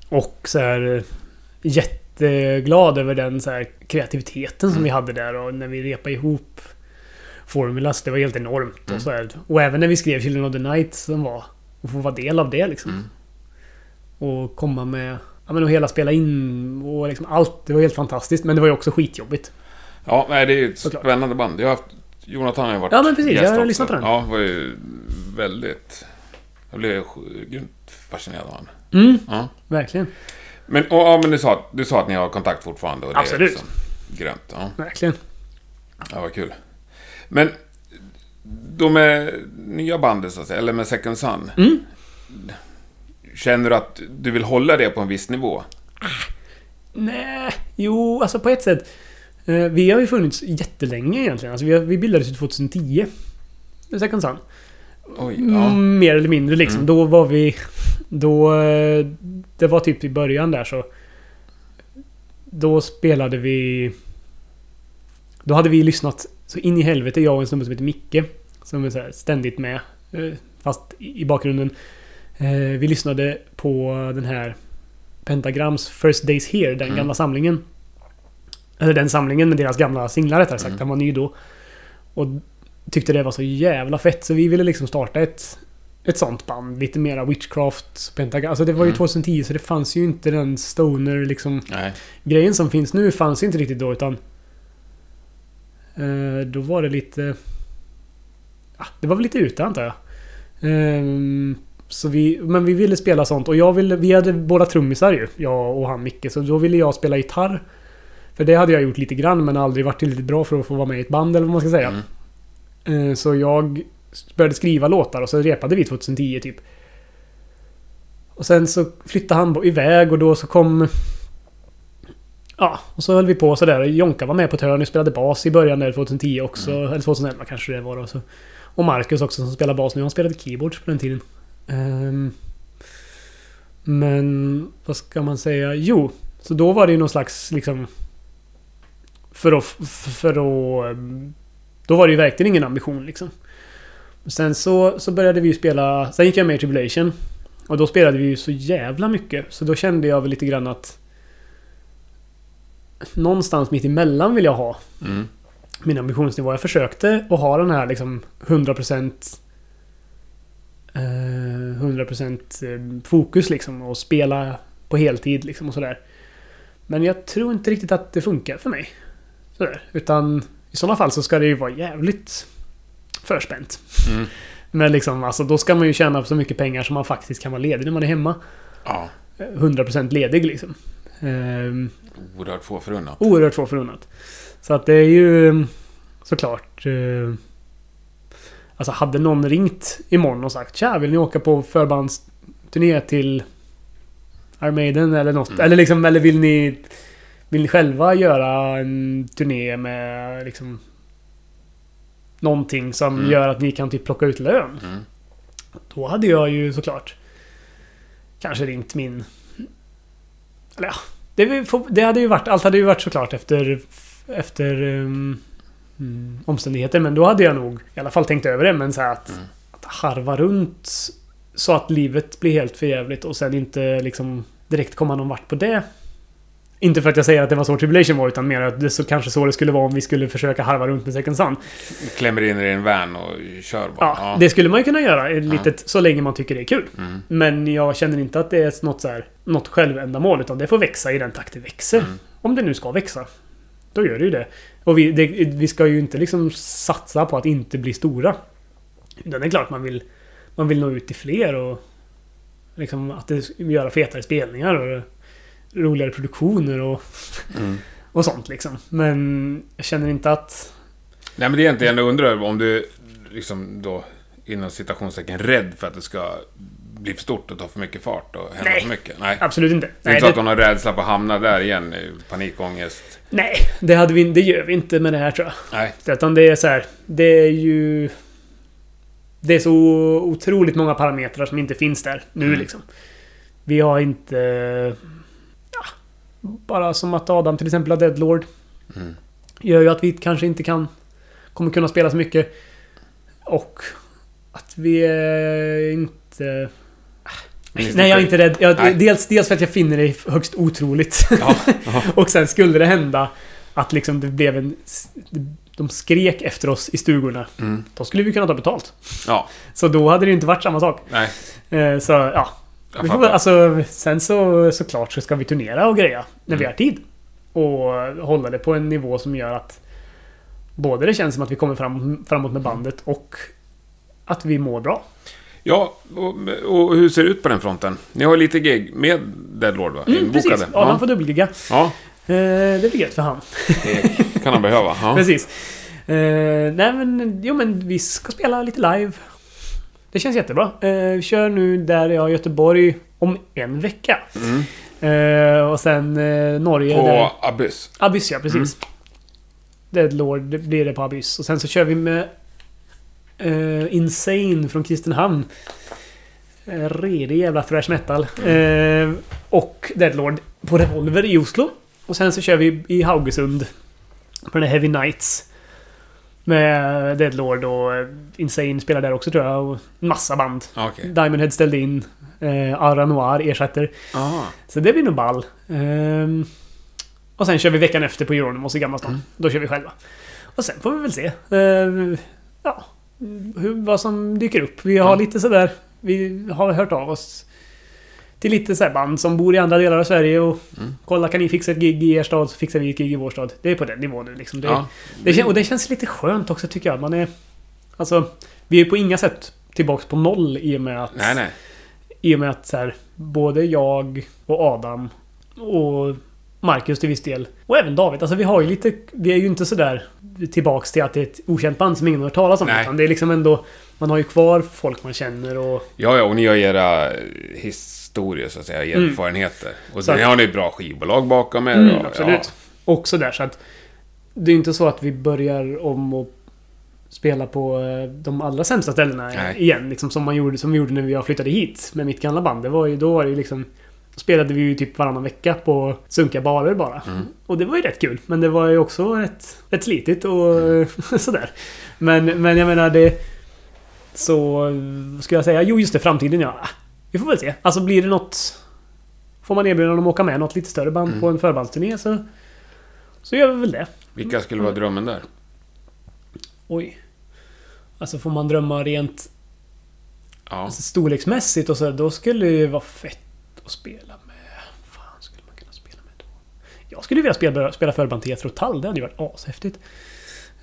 Och så här eh, jätteglad över den så kreativiteten som vi hade där och när vi repade ihop Formulas. Det var helt enormt. Och, så här. och även när vi skrev Children of the Night som var... Att få vara del av det liksom. Mm. Och komma med... Ja men och hela spela in och liksom allt. Det var helt fantastiskt. Men det var ju också skitjobbigt. Ja, nej, det är ju ett Såklart. spännande band. Jag har haft... Jonathan har ju varit Ja, men precis. Jag har också. lyssnat på den. Ja, var ju väldigt... Jag blev grymt fascinerad av honom. Mm, Ja. verkligen. Men, och, ja, men du, sa, du sa att ni har kontakt fortfarande. Och det Absolut. Är liksom grönt. Ja. Verkligen. ja, vad kul. Men de med nya bandet, så att säga, eller med Second Sun. Mm. Känner du att du vill hålla det på en viss nivå? Nej, jo, alltså på ett sätt. Eh, vi har ju funnits jättelänge egentligen. Alltså vi, har, vi bildades ju 2010. The Second Sun. Oj, ja. Mm, mer eller mindre liksom. Mm. Då var vi... Då... eh, Det var typ i början där så... Då spelade vi... Då hade vi lyssnat så in i helvete, jag och en snubbe som heter Micke. Som är ständigt med. eh, Fast i i bakgrunden. Eh, Vi lyssnade på den här Pentagrams First Days Here, den Mm. gamla samlingen. Eller den samlingen med deras gamla singlar rättare sagt. Mm. Den var ny då. Och tyckte det var så jävla fett så vi ville liksom starta ett ett sånt band. Lite mera Witchcraft, Pentagon. Alltså det var ju Mm. 2010 så det fanns ju inte den stoner liksom... Nej. Grejen som finns nu fanns inte riktigt då utan... Eh, då var det lite... Ja, det var väl lite ute antar jag. Ehm, så vi, men vi ville spela sånt och jag ville... Vi hade båda trummisar ju. Jag och han Micke. Så då ville jag spela gitarr. För det hade jag gjort lite grann men aldrig varit tillräckligt bra för att få vara med i ett band eller vad man ska säga. Mm. Eh, Så jag började skriva låtar och så repade vi 2010 typ. Och sen så flyttade han iväg och då så kom... Ja, och så höll vi på sådär. Jonka var med på ett hörn och spelade bas i början där 2010 också. Eller 2011 kanske det var då. Så. Och Marcus också som spelar bas nu. Han spelade keyboard på den tiden. Ehm, men vad ska man säga? Jo, så då var det ju någon slags liksom... För att... För att då var det ju verkligen ingen ambition liksom. Sen så, så började vi ju spela... Sen gick jag med i Tribulation. Och då spelade vi ju så jävla mycket. Så då kände jag väl lite grann att... Någonstans mitt emellan vill jag ha Mm. min ambitionsnivå. Jag försökte att ha den här liksom 100% eh, 100% eh, fokus liksom och spela på heltid liksom och sådär. Men jag tror inte riktigt att det funkar för mig. Sådär. Utan i sådana fall så ska det ju vara jävligt förspänt. Mm. Men liksom, alltså då ska man ju tjäna så mycket pengar som man faktiskt kan vara ledig när man är hemma. Ja. Eh, 100% ledig liksom. Ehm, Oerhört få förunnat. oerhört få förunnat. Så att det är ju såklart... Eh, alltså hade någon ringt imorgon och sagt Tja, vill ni åka på förbandsturné till Iron Maiden eller något? Mm. Eller liksom, eller vill ni... Vill ni själva göra en turné med liksom... Någonting som Mm. gör att ni kan typ plocka ut lön? Mm. Då hade jag ju såklart kanske ringt min... Eller ja, det, det hade ju varit... Allt hade ju varit såklart efter... Efter... Um, omständigheter. Men då hade jag nog i alla fall tänkt över det. Men så att, Mm. att harva runt så att livet blir helt förjävligt och sen inte liksom direkt komma någon vart på det. Inte för att jag säger att det var så Tribulation var utan mer att det så, kanske så det skulle vara om vi skulle försöka harva runt med Second Sun. Klämmer in i en van och kör bara. Ja, det skulle man ju kunna göra ett litet, så länge man tycker det är kul. Mm. Men jag känner inte att det är något, så här, något självändamål utan det får växa i den takt det växer. Mm. Om det nu ska växa. Då gör det ju det. Och vi, det, vi ska ju inte liksom satsa på att inte bli stora. Utan det är klart man vill, man vill nå ut till fler och liksom att det, göra fetare spelningar och roligare produktioner och, Mm. *laughs* och sånt liksom. Men jag känner inte att... Nej, men det är egentligen jag undrar om du liksom då inom citationstecken rädd för att det ska bli för stort och ta för mycket fart och hända Nej. för mycket. Nej. Absolut inte. Det är Nej, inte så det- att hon har rädsla för att hamna där igen, i panikångest. Nej, det, hade vi, det gör vi inte med det här tror jag. Nej. Utan det är så här, det är ju... Det är så otroligt många parametrar som inte finns där nu Mm. liksom. Vi har inte... Bara som att Adam till exempel har Deadlord. Mm. Gör ju att vi kanske inte kan... Kommer kunna spela så mycket. Och att vi är inte... Nej, jag är inte rädd. Jag, dels, dels för att jag finner det högst otroligt. Ja, ja. *laughs* och sen skulle det hända att liksom det blev en... De skrek efter oss i stugorna. Mm. Då skulle vi kunna ta betalt. ja. Så då hade det ju inte varit samma sak. Nej, Eh, Så ja. Vi får, alltså, sen så såklart så ska vi turnera och greja. När vi Mm. har tid. Och hålla det på en nivå som gör att... Både det känns som att vi kommer fram, framåt med bandet och att vi mår bra. Ja, och, och hur ser det ut på den fronten? Ni har lite gig med Deadlord, va? Mm, precis. Inbokade. Adam Ja, får dubbelgigga. ja, det blir gött för han. det kan han behöva. Ja. *laughs* Precis. Eh, nej men, jo men vi ska spela lite live. Det känns jättebra. Eh, vi kör nu där jag i Göteborg om en vecka. Mm. Och sen eh, Norge. På där, Abyss. Abyss ja, precis. Deadlord det blir det på Abyss. Och sen så kör vi med Insane från Kristinehamn. Eh, redig jävla thrash metal. Eh, och Deadlord på Revolver i Oslo. Och sen så kör vi i Haugesund. På den här Heavy Nights. Med Deadlord och Insane spelar där också tror jag. Och massa band. Ja, Okej. Diamond Head ställde in. Eh, Ara Noir ersätter. Aha. Så det blir nog ball. Ehm, och sen kör vi veckan efter på Euronymous i Gamla stan. Mm. Då kör vi själva. Och sen får vi väl se. Ehm, ja, hur, vad som dyker upp. Vi har Ja. lite sådär vi har hört av oss till lite så band som bor i andra delar av Sverige och Mm. kolla kan ni fixa ett gig i er stad så fixar vi ett gig i vår stad. Det är på den nivån nu liksom. Det, Ja. det, och det känns lite skönt också tycker jag. Man är... Alltså, vi är på inga sätt tillbaks på noll i och med att... Nej, nej. I och med att så här, både jag och Adam och Marcus till viss del och även David. Alltså vi har ju lite... Vi är ju inte sådär tillbaks till att det är ett okänt band som ingen har hört talas om. Nej. Utan det är liksom ändå... Man har ju kvar folk man känner och... Ja, ja, och ni har era historier, så att säga, erfarenheter. Och Så sen att- har ni bra skivbolag bakom er. Mm, och, absolut. Och sådär så att... Det är inte så att vi börjar om och spela på eh, de allra sämsta ställena Nej. igen. Liksom som, man gjorde, som vi gjorde när vi flyttade hit med mitt gamla band. Det var ju, då var det liksom... Spelade vi ju typ varannan vecka på sunkiga barer bara. Mm. Och det var ju rätt kul. Men det var ju också rätt, rätt slitigt och Mm. *laughs* sådär. Men, men jag menar det... Så... Vad ska jag säga? Jo, just det. Framtiden ja. Vi får väl se. Alltså blir det något... Får man erbjudande om att åka med något lite större band Mm. på en förbandsturné så... Så gör vi väl det. Vilka skulle vara drömmen där? Oj. Alltså får man drömma rent Ja. alltså, storleksmässigt och så, då skulle det ju vara fett att spela med... fan skulle man kunna spela med då? Jag skulle vilja spela, spela förband till Jethro Tull. Det hade ju varit ashäftigt.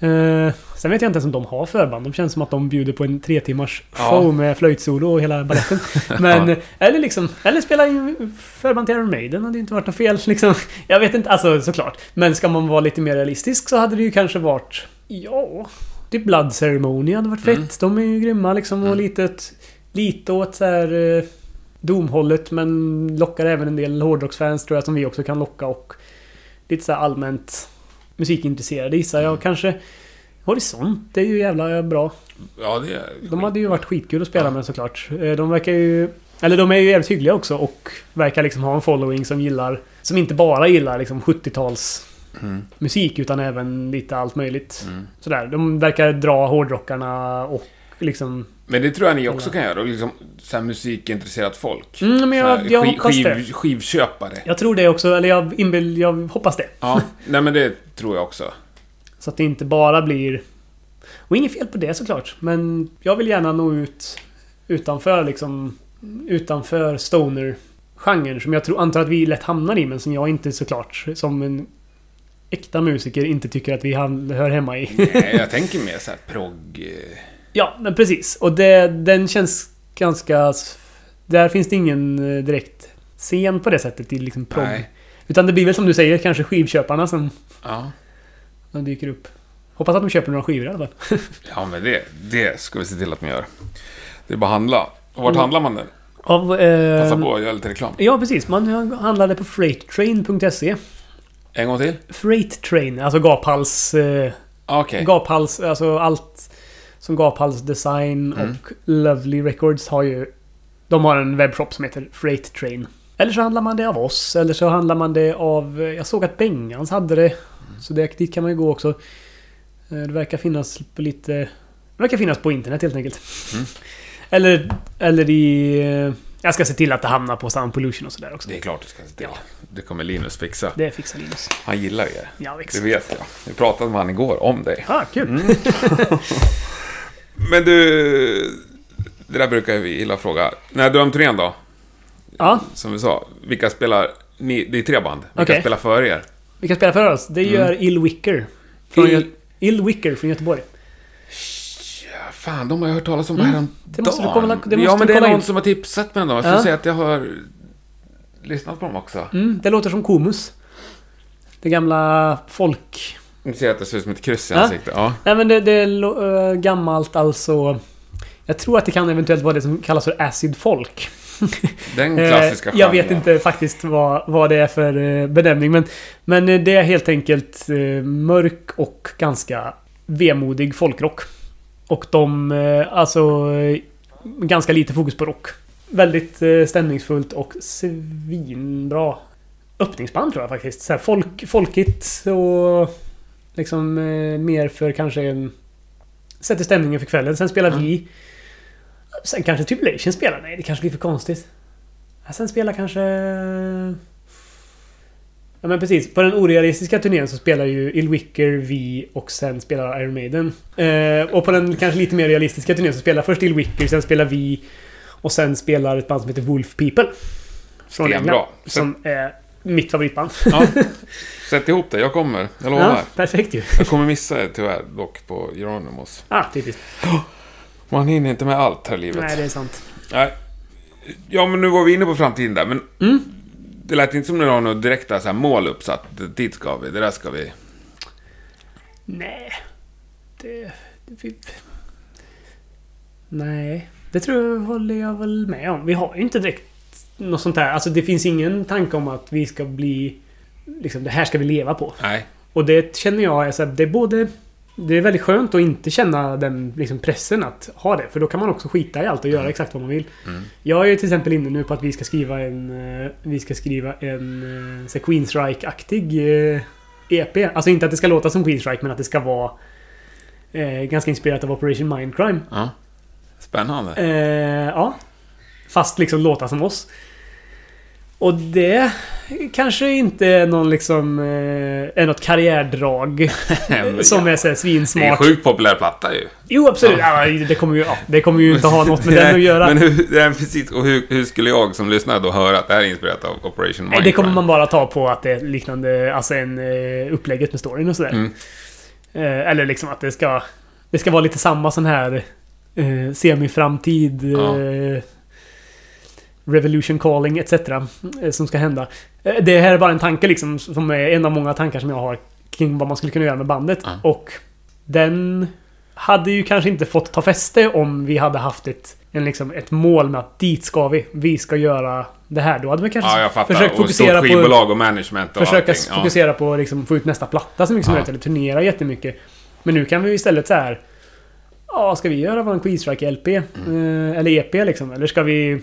Uh, sen vet jag inte ens om de har förband. De känns som att de bjuder på en tre timmars Ja. show med flöjtsolo och hela baletten. *laughs* Men, Ja. eller liksom... Eller spela in förband till Iron Maiden hade ju inte varit något fel liksom. Jag vet inte, alltså såklart. Men ska man vara lite mer realistisk så hade det ju kanske varit... Ja... Typ Blood Ceremony hade varit fett. Mm. De är ju grymma liksom och Mm. lite, lite åt så här eh, domhållet men lockar även en del hårdrocksfans tror jag som vi också kan locka och lite så allmänt musikintresserade gissar jag. Mm. Kanske Horisont, det är ju jävla bra. Ja, det är... De hade ju varit skitkul att spela Ja. med såklart. Eh, De verkar ju... Eller de är ju jävligt hyggliga också och verkar liksom ha en following som gillar... Som inte bara gillar liksom 70-tals Mm. musik utan även lite allt möjligt. Mm. Sådär. De verkar dra hårdrockarna och liksom... Men det tror jag ni också kan göra. Och liksom så här musikintresserat folk. Mm, men jag, jag skiv- hoppas det. skiv, Skivköpare. Jag tror det också, eller jag, inbill, jag hoppas det. Ja, *laughs* nej men det tror jag också. Så att det inte bara blir... Och inget fel på det såklart. Men jag vill gärna nå ut utanför liksom... Utanför stoner-genren som jag tror, antar att vi lätt hamnar i men som jag inte såklart som en äkta musiker inte tycker att vi hör hemma i. Nej, jag *laughs* tänker mer så här progg... eh, ja, men precis. Och det, den känns ganska... Där finns det ingen eh, direkt scen på det sättet i liksom progg. Nej. Utan det blir väl som du säger, kanske skivköparna som, Ja. som dyker upp. Hoppas att de köper några skivor i alla fall. *laughs* Ja, men det, det ska vi se till att de gör. Det är bara att handla. Och vart Mm. handlar man den? Av, eh, Passa på att göra lite reklam. Ja, precis. Man handlade på freighttrain.se. En gång till? Freight Train, alltså gaphals... Eh, Ah, Okej. Gaphals, alltså allt som Gaphals Design Mm. och Lovely Records har ju... De har en webbshop som heter Freight Train. Eller så handlar man det av oss, eller så handlar man det av... Jag såg att Bengans hade det. Så det, dit kan man ju gå också. Eh, Det verkar finnas på lite... Det verkar finnas på internet helt enkelt. Mm. eller, eller i... eh, Jag ska se till att det hamnar på Sound Pollution och sådär också. Det är klart du ska se till. Ja. Det kommer Linus fixa. Det fixar Linus. Han gillar. Ja, Det exakt. vet jag. Vi pratade med han igår om dig. Ah, kul. Mm. *laughs* Men du... Det där brukar vi gilla att fråga. När drömturnén då? Ja, Som vi sa. Vilka spelar... Ni, det är tre band. Vilka Okej. spelar före er? vi kan spela för oss. Det gör Ill Wicker. Från Mm. Ill- Ill Wicker från Göteborg. Ja, fan, de har jag hört talas om Mm. häromdagen. Det måste du kolla- det ja, måste men du det är någon in. som har tipsat mig om dem. Jag skulle Ja. säga att jag har lyssnat på dem också. Mm, det låter som Komus. Det gamla folk... Nu ser att det ser ut som ett kryss i Ja. ansiktet. Ja. Nej men det, det är äh, gammalt alltså... Jag tror att det kan eventuellt vara det som kallas för acid folk. *laughs* Den Eh, klassiska Jag vet genren. inte faktiskt vad, vad det är för eh, benämning men... Men eh, det är helt enkelt mörk och ganska vemodig folkrock. Och de... Alltså... Ganska lite fokus på rock. Väldigt stämningsfullt och svinbra öppningsband tror jag faktiskt. Så här folk, folkigt och... Liksom mer för kanske en... Sätter stämningen för kvällen. Sen spelar Mm. vi... Sen kanske Tribulation spelar. Nej, det kanske blir för konstigt. Sen spelar kanske... Ja men precis. På den orealistiska turnén så spelar ju Illwicker, vi och sen spelar Iron Maiden. Eh, och på den kanske lite mer realistiska turnén så spelar först Illwicker, sen spelar vi Och sen spelar ett band som heter Wolf People. Från Stenbra. England. Som är mitt favoritband. Ja. *laughs* Sätt ihop det, jag kommer. Jag lovar. Ja, perfekt ju. Jag kommer missa det tyvärr dock på Euronymous. Ah, typiskt. *gasps* *gasps* Man hinner inte med allt här i livet. Nej, det är sant. Nej. Ja, men nu var vi inne på framtiden där, men... Mm. Det lät inte som att du har några direkta så här, mål uppsatt. Dit ska vi, det där ska vi. Nej. Det... det nej. Det tror jag håller jag väl med om. Vi har ju inte direkt något sånt här. Alltså det finns ingen tanke om att vi ska bli... Liksom, det här ska vi leva på. Nej. Och det känner jag är så här, det är både... Det är väldigt skönt att inte känna den liksom, pressen att ha det. För då kan man också skita i allt och göra exakt vad man vill. Mm. Jag är till exempel inne nu på att vi ska skriva en... eh, Vi ska skriva en... eh, så här Queensryche-aktig eh, EP. Alltså inte att det ska låta som Queensryche men att det ska vara... Eh, ganska inspirerat av Operation Mindcrime. Ja. Spännande. Eh, ja. Fast liksom låta som oss. Och det kanske inte är någon liksom... Eh, är något karriärdrag. *laughs* Som ja. är såhär Det är en svinsmart. sjukt populär platta ju. Jo absolut. Ja. det, kommer ju, ja, det kommer ju inte ha något med *laughs* den att göra. Men hur, precis, och hur, hur skulle jag som lyssnar då höra att det här är inspirerat av Operation Mindcrime? det kommer man bara ta på att det är liknande, alltså en eh, upplägget med storyn och sådär. Mm. Eh, eller liksom att det ska... Det ska vara lite samma sån här eh, semiframtid... Ja. Eh, Revolution calling etc. Eh, som ska hända. Eh, det här är bara en tanke liksom som är en av många tankar som jag har kring vad man skulle kunna göra med bandet. Ja. Och den hade ju kanske inte fått ta fäste om vi hade haft ett, en liksom, ett mål med att dit ska vi. Vi ska göra det här. Då hade vi kanske Ja, försökt fokusera på... skivbolag och management och Försöka allting. Ja. fokusera på att liksom få ut nästa platta så mycket som Ja. möjligt. Eller turnera jättemycket. Men nu kan vi istället så här. Ja, ska vi göra vår Queensryche LP? Mm. Eh, eller EP liksom? Eller ska vi...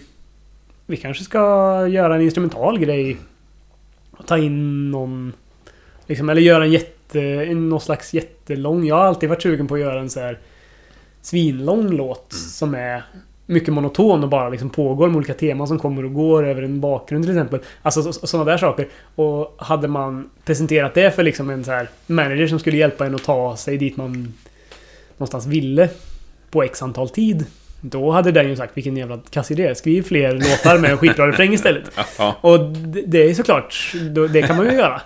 Vi kanske ska göra en instrumental grej. Och ta in någon... Liksom, eller göra en jätte... en- Någon slags jättelång... Jag har alltid varit sugen på att göra en så här svinlång låt Mm. som är mycket monoton och bara liksom pågår med olika teman som kommer och går över en bakgrund till exempel. Alltså sådana där saker. Och hade man presenterat det för liksom en så här manager som skulle hjälpa en att ta sig dit man någonstans ville på x antal tid. Då hade den ju sagt vilken jävla kass idé. Skriv fler låtar med en skitbra refräng istället. *laughs* Ja. Och det, är såklart, det kan man ju göra.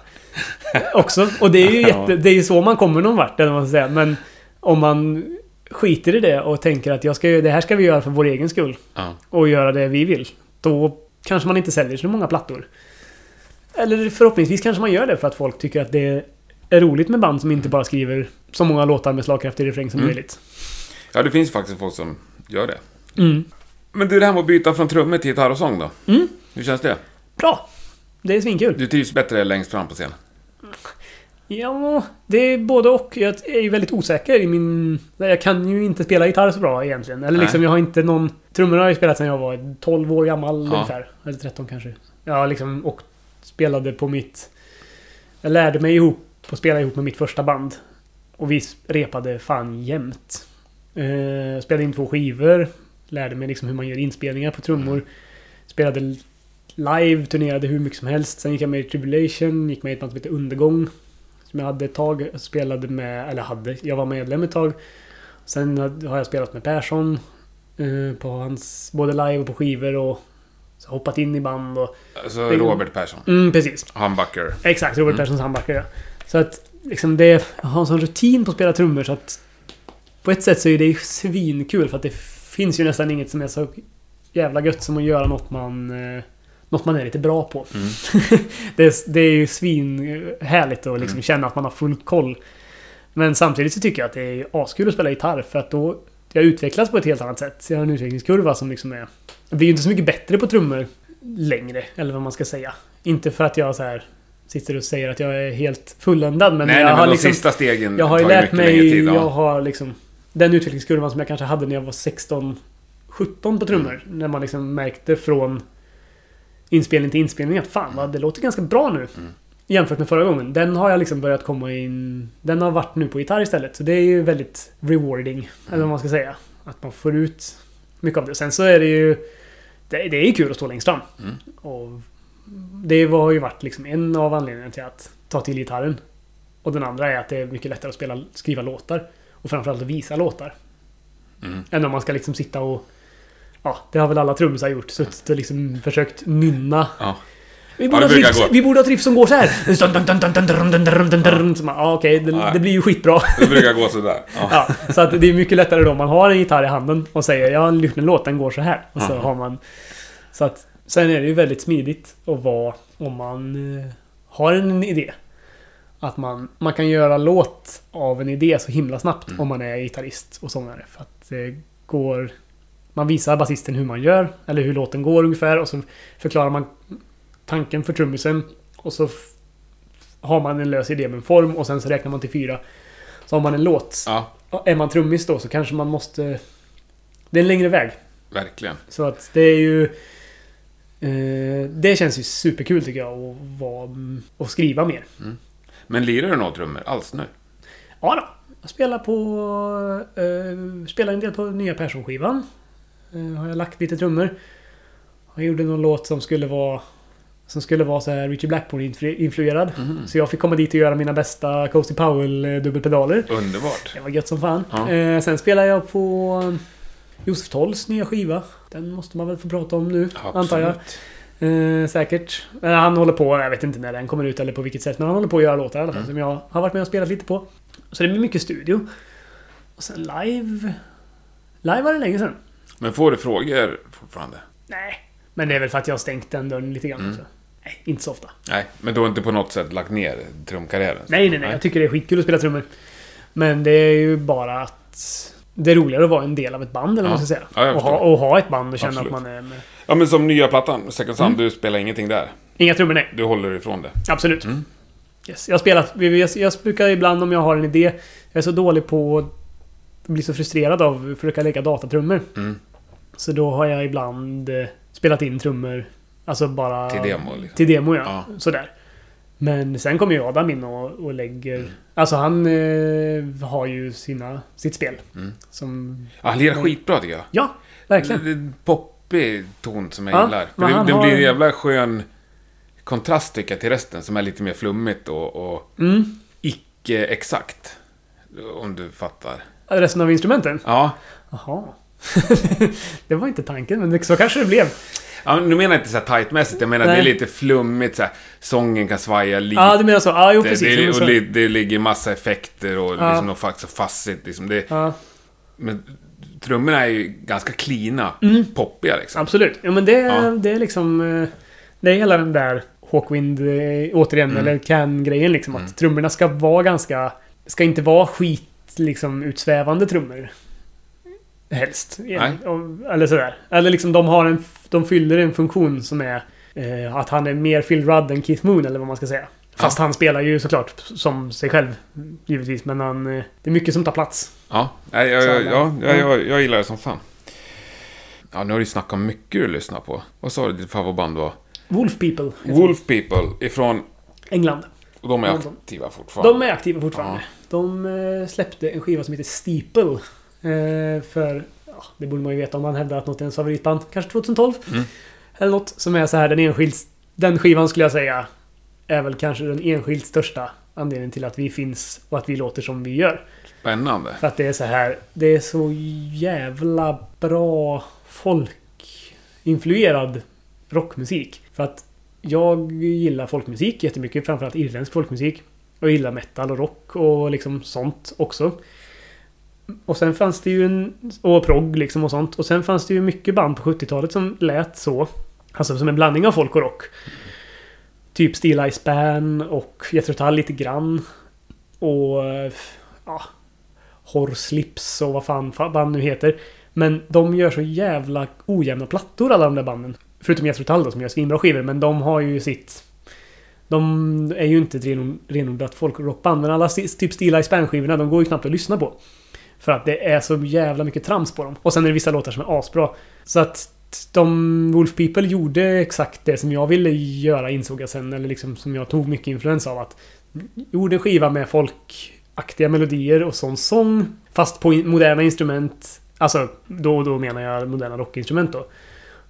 Också. Och det är ju jätte, det är ju så man kommer någon vart, eller vad man ska säga. Men om man skiter i det och tänker att jag ska, det här ska vi göra för vår egen skull. Ja. Och göra det vi vill. Då kanske man inte säljer så många plattor. Eller förhoppningsvis kanske man gör det för att folk tycker att det är roligt med band som inte bara skriver så många låtar med slagkraftig refräng som Mm. möjligt. ja, det finns faktiskt folk som gör det. Mm. Men du, det här med att byta från trummor till gitarr och sång då? Mm. Hur känns det? Bra! Det är svinkul. Du trivs bättre längst fram på scen? Ja, det är både och. Jag är ju väldigt osäker i min... Jag kan ju inte spela gitarr så bra egentligen. Eller Nej. liksom, jag har inte någon... Trummor har jag spelat sedan jag var 12 år gammal Ja. ungefär. Eller 13 kanske. Ja, liksom och spelade på mitt... Jag lärde mig ihop att spela ihop med mitt första band. Och vi repade fan jämt. Eh, spelade in två skivor. Lärde mig liksom hur man gör inspelningar på trummor. Spelade live, turnerade hur mycket som helst. Sen gick jag med i Tribulation, gick med i ett band som heter Undergång. Som jag hade ett tag. Spelade med, eller hade, jag var medlem ett tag. Sen har jag spelat med Persson. eh, På hans, både live och på skivor och hoppat in i band och... Alltså Robert Persson. Mm, precis. Humbucker. Exakt, Robert Perssons handbackare ja. Så att liksom det... Jag har en sån rutin på att spela trummor så att... På ett sätt så är det ju svinkul för att det finns ju nästan inget som är så jävla gött som att göra något man... eh, Något man är lite bra på. Mm. *laughs* det, är, det är ju svinhärligt att liksom Mm. känna att man har full koll. Men samtidigt så tycker jag att det är askul att spela gitarr för att då... Jag utvecklas på ett helt annat sätt. Jag har en utvecklingskurva som liksom är... Jag blir ju inte så mycket bättre på trummor längre, eller vad man ska säga. Inte för att jag så här sitter och säger att jag är helt fulländad, men nej, jag nej, har men de liksom... sista stegen Jag har ju lärt mig... Jag Ja. har liksom... Den utvecklingskurvan som jag kanske hade när jag var 16... 17 på trummor. Mm. När man liksom märkte från inspelning till inspelning att fan vad det låter ganska bra nu. Mm. Jämfört med förra gången. Den har jag liksom börjat komma in... Den har varit nu på gitarr istället. Så det är ju väldigt rewarding. Eller vad man ska säga. Att man får ut mycket av det. Sen så är det ju... Det, det är kul att stå längst fram. Mm. Och det har ju varit liksom en av anledningarna till att ta till gitarren. Och den andra är att det är mycket lättare att spela, skriva låtar. Och framförallt att visa låtar. Mm. Än om man ska liksom sitta och... Ja, det har väl alla trummisar gjort. Suttit och liksom försökt nynna. Ja. Vi borde, ja, trips, vi borde ha trips som går så här. Så okej, okay, det, det, blir ju skitbra. Det brukar gå sådär. Ja. ja, så att det är mycket lättare då om man har en gitarr i handen och säger jag har lyft en låt, den går så här. Och så har man... Så att, sen är det ju väldigt smidigt att vara om man eh, har en idé. Att man, man kan göra låt av en idé så himla snabbt om man är gitarrist och sångare. För att det går... Man visar basisten hur man gör, eller hur låten går ungefär och så förklarar man tanken för trummisen. Och så har man en lös idé med en form och sen så räknar man till fyra. Så har man en låt. ja, Är man trummis då så kanske man måste... Det är en längre väg. verkligen. Så att det är ju... Eh, det känns ju superkul tycker jag att vara... Och skriva mer. Men lirar du några trummor alls nu? Ja då. Jag spelar på... Eh, spelar en del på nya Persson-skivan. Eh, har jag lagt lite trummor. Jag gjorde någon låt som skulle vara... Som skulle vara så här Richie Blackmore-influerad. Så jag fick komma dit och göra mina bästa Coasty Powell eh. Underbart. Det var gött som fan. Ja. Eh, sen spelar jag på Josef Tolls nya skiva. Den måste man väl få prata om nu, antar jag. Eh, säkert. Eh, han håller på, jag vet inte när den kommer ut eller på vilket sätt, men han håller på att göra låtar i alla fall. Som jag har varit med och spelat lite på. Så det blir mycket studio. Och sen live... Live var det länge sedan. Men får du frågor fortfarande? Nej. Men det är väl för att jag har stängt den dörren lite grann Mm. också. Nej, inte så ofta. Nej, men du har inte på något sätt lagt ner trumkarriären? Nej, nej, nej. Jag tycker det är skitkul att spela trummor. Men det är ju bara att... Det är roligare att vara en del av ett band, eller vad man ska säga. Ja, och, ha, och ha ett band och känna Absolut. att man är med. Ja, men som nya plattan, Second Sun, Mm. du spelar ingenting där. Inga trummor, nej. Du håller ifrån det. Absolut. Mm. Yes. Jag, har spelat, jag, jag brukar ibland om jag har en idé... Jag är så dålig på att bli så frustrerad av att försöka lägga datatrummor. Mm. Så då har jag ibland eh, spelat in trummor. Alltså bara... Till demo, liksom. Till demo, ja. Ja. Sådär. Men sen kommer ju Adam in och, och lägger... Mm. Alltså han eh, har ju sina, sitt spel. Mm. Som... Ja, han lirar skitbra tycker jag. Ja, verkligen. En poppig ton som jag Ja, gillar. För det, det har- blir en jävla skön kontrast tycker jag till resten som är lite mer flummigt och, och Mm. icke-exakt. Om du fattar. Resten av instrumenten? Ja. Jaha. *laughs* det var inte tanken, men det, så kanske det blev. ja nu menar jag inte så här tightmässigt, jag menar Nej. det är lite flummigt så här. Sången kan svaja lite. Ja, du menar så. Ja, jo det, precis. det, men och det, det ligger massa effekter och Ja. liksom något faktiskt fassigt. Liksom det, Ja, men trummorna är ju ganska cleana, poppiga liksom. absolut. Ja, men det, Ja. det är liksom... eh, Det är hela den där Hawkwind, eh, återigen, Mm. eller Can-grejen liksom. Att trummorna ska vara ganska... Ska inte vara skit, liksom, utsvävande trummor. Helst. Nej. Eller sådär. Eller liksom de har en... De fyller en funktion som är... Eh, att han är mer Phil Rudd än Keith Moon, eller vad man ska säga. Fast han spelar ju såklart som sig själv, givetvis. Men han... eh, Det är mycket som tar plats. Ja, jag, jag, ja, jag, jag, jag gillar det som fan. Ja, nu har du snackat om mycket du lyssnar på. Vad sa du ditt favoritband var? Wolf People. Wolf People ifrån... England. Och de är London. aktiva fortfarande. De är aktiva fortfarande. De eh, släppte en skiva som heter Steeple. Eh, för... Ja, det borde man ju veta om man hävdar att något är ens favoritband. Kanske 2012. Mm. Eller något som är så här den enskilt... Den skivan skulle jag säga är väl kanske den enskilt största anledningen till att vi finns och att vi låter som vi gör. Spännande. För att det är så här... Det är så jävla bra folkinfluerad rockmusik. För att jag gillar folkmusik jättemycket. Framförallt irländsk folkmusik. Och jag gillar metal och rock och liksom sånt också. Och sen fanns det ju en... Och progg liksom och sånt. Och sen fanns det ju mycket band på 70-talet som lät så. Alltså som en blandning av folk och rock. Typ Steel Eye Span och Jethro Tull lite grann. Och... Ja... Horslips och vad fan band nu heter. Men de gör så jävla ojämna plattor alla de där banden. Förutom Jethro Tull då som gör svinbra skivor. Men de har ju sitt... De är ju inte ett renodlat folkrockband. Men alla typ Steel Eye Span-skivorna, de går ju knappt att lyssna på. För att det är så jävla mycket trams på dem. Och sen är det vissa låtar som är asbra. Så att de Wolf People gjorde exakt det som jag ville göra insåg jag sen. Eller liksom som jag tog mycket influens av. Att gjorde en skiva med folkaktiga melodier och sån sång. Fast på moderna instrument. Alltså, då och då menar jag moderna rockinstrument då.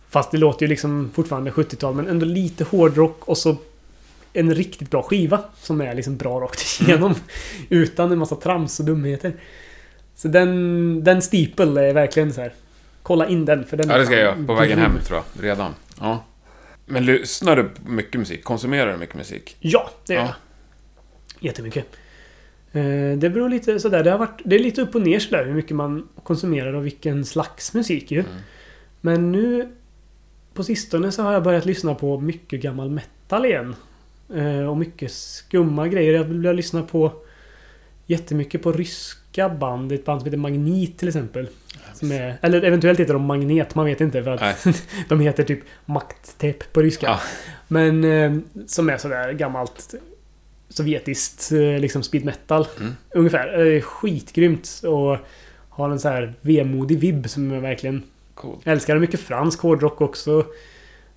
Fast det låter ju liksom fortfarande 70-tal men ändå lite hårdrock och så en riktigt bra skiva som är liksom bra rakt igenom. Utan en massa trams och dumheter. Så den, den Steeple är verkligen så här kolla in den. För den Ja, det ska jag göra. På vägen grym. hem, tror jag. Redan. Ja. Men lyssnar du på mycket musik? Konsumerar du mycket musik? Ja, det är Ja. jag. Jättemycket. Eh, Det beror lite sådär. Det, har varit, det är lite upp och ner sådär hur mycket man konsumerar och vilken slags musik ju. Mm. Men nu på sistone så har jag börjat lyssna på mycket gammal metal igen. Eh, Och mycket skumma grejer. Jag börjar lyssna på jättemycket på ryska band. Ett band som heter Magnet till exempel. Är, eller eventuellt heter de Magnet, man vet inte för att *laughs* de heter typ Makttep på ryska. Ja. Men eh, som är sådär gammalt sovjetiskt eh, liksom speed metal. Mm. Ungefär. Eh, skitgrymt och har en så här vemodig vibb som jag verkligen Coolt. älskar. Och Mycket fransk hårdrock också.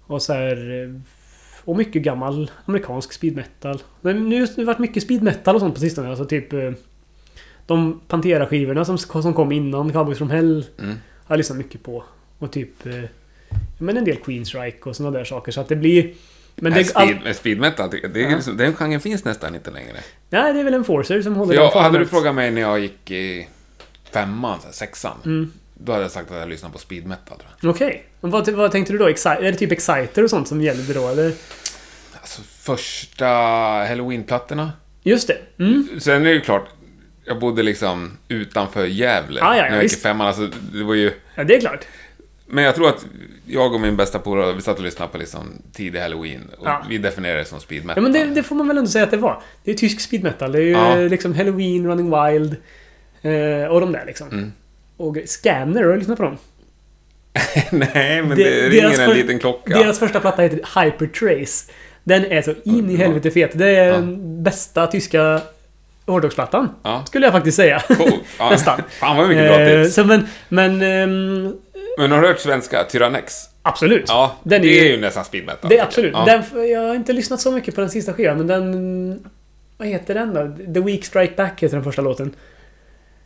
Och så här... eh, Och mycket gammal amerikansk speed metal. Men nu har det varit mycket speed metal och sånt på sistone. Alltså typ... De Pantera-skivorna som, som kom innan Cowboys from Hell Mm. har jag lyssnat mycket på. Och typ... eh, Men en del Queensryche och såna där saker. Så att det blir... Men Nej, det, all, speed, speed metal, det, det Ja. den genren finns nästan inte längre. nej, det är väl en Forcer som håller jag, den hade du frågat mig när jag gick i femman, sexan, Mm. då hade jag sagt att jag lyssnade på speed metal. Okej. Och Vad, vad tänkte du då? Excite, är det typ Exciter och sånt som gällde då, eller? Alltså första halloween-plattorna. Just det. Mm. Sen är det ju klart, jag bodde liksom utanför Gävle Ah, ja, ja, när jag gick i femman. Alltså, det var ju... Ja, det är klart. Men jag tror att jag och min bästa polare, vi satt och lyssnade på liksom tidig halloween. Och Ja. vi definierade det som speed Ja, metal. men det, det får man väl ändå säga att det var. Det är tysk speed metal. Det är ju Ja. eh, liksom Halloween, Running Wild. Eh, och de där liksom. Mm. Och Scanner, har du lyssnat på dem? *laughs* Nej, men det, Det- ringer en för- liten klocka. Deras första platta heter Hypertrace. Den är så in i Ja. helvete fet. Det är Ja. den bästa tyska hårdrocksplattan. Ja. Skulle jag faktiskt säga. Coolt. Ja. *laughs* Nästan. Fan vad mycket bra Eh, tips. så men, men ehm, Men har du hört svenska? Tyrannex? absolut. Ja, Den är det ju- är ju nästan speed metal. Det är absolut. Ja. Den, jag har inte lyssnat så mycket på den sista skivan, men den... Vad heter den då? The Week Strike Back heter den första låten.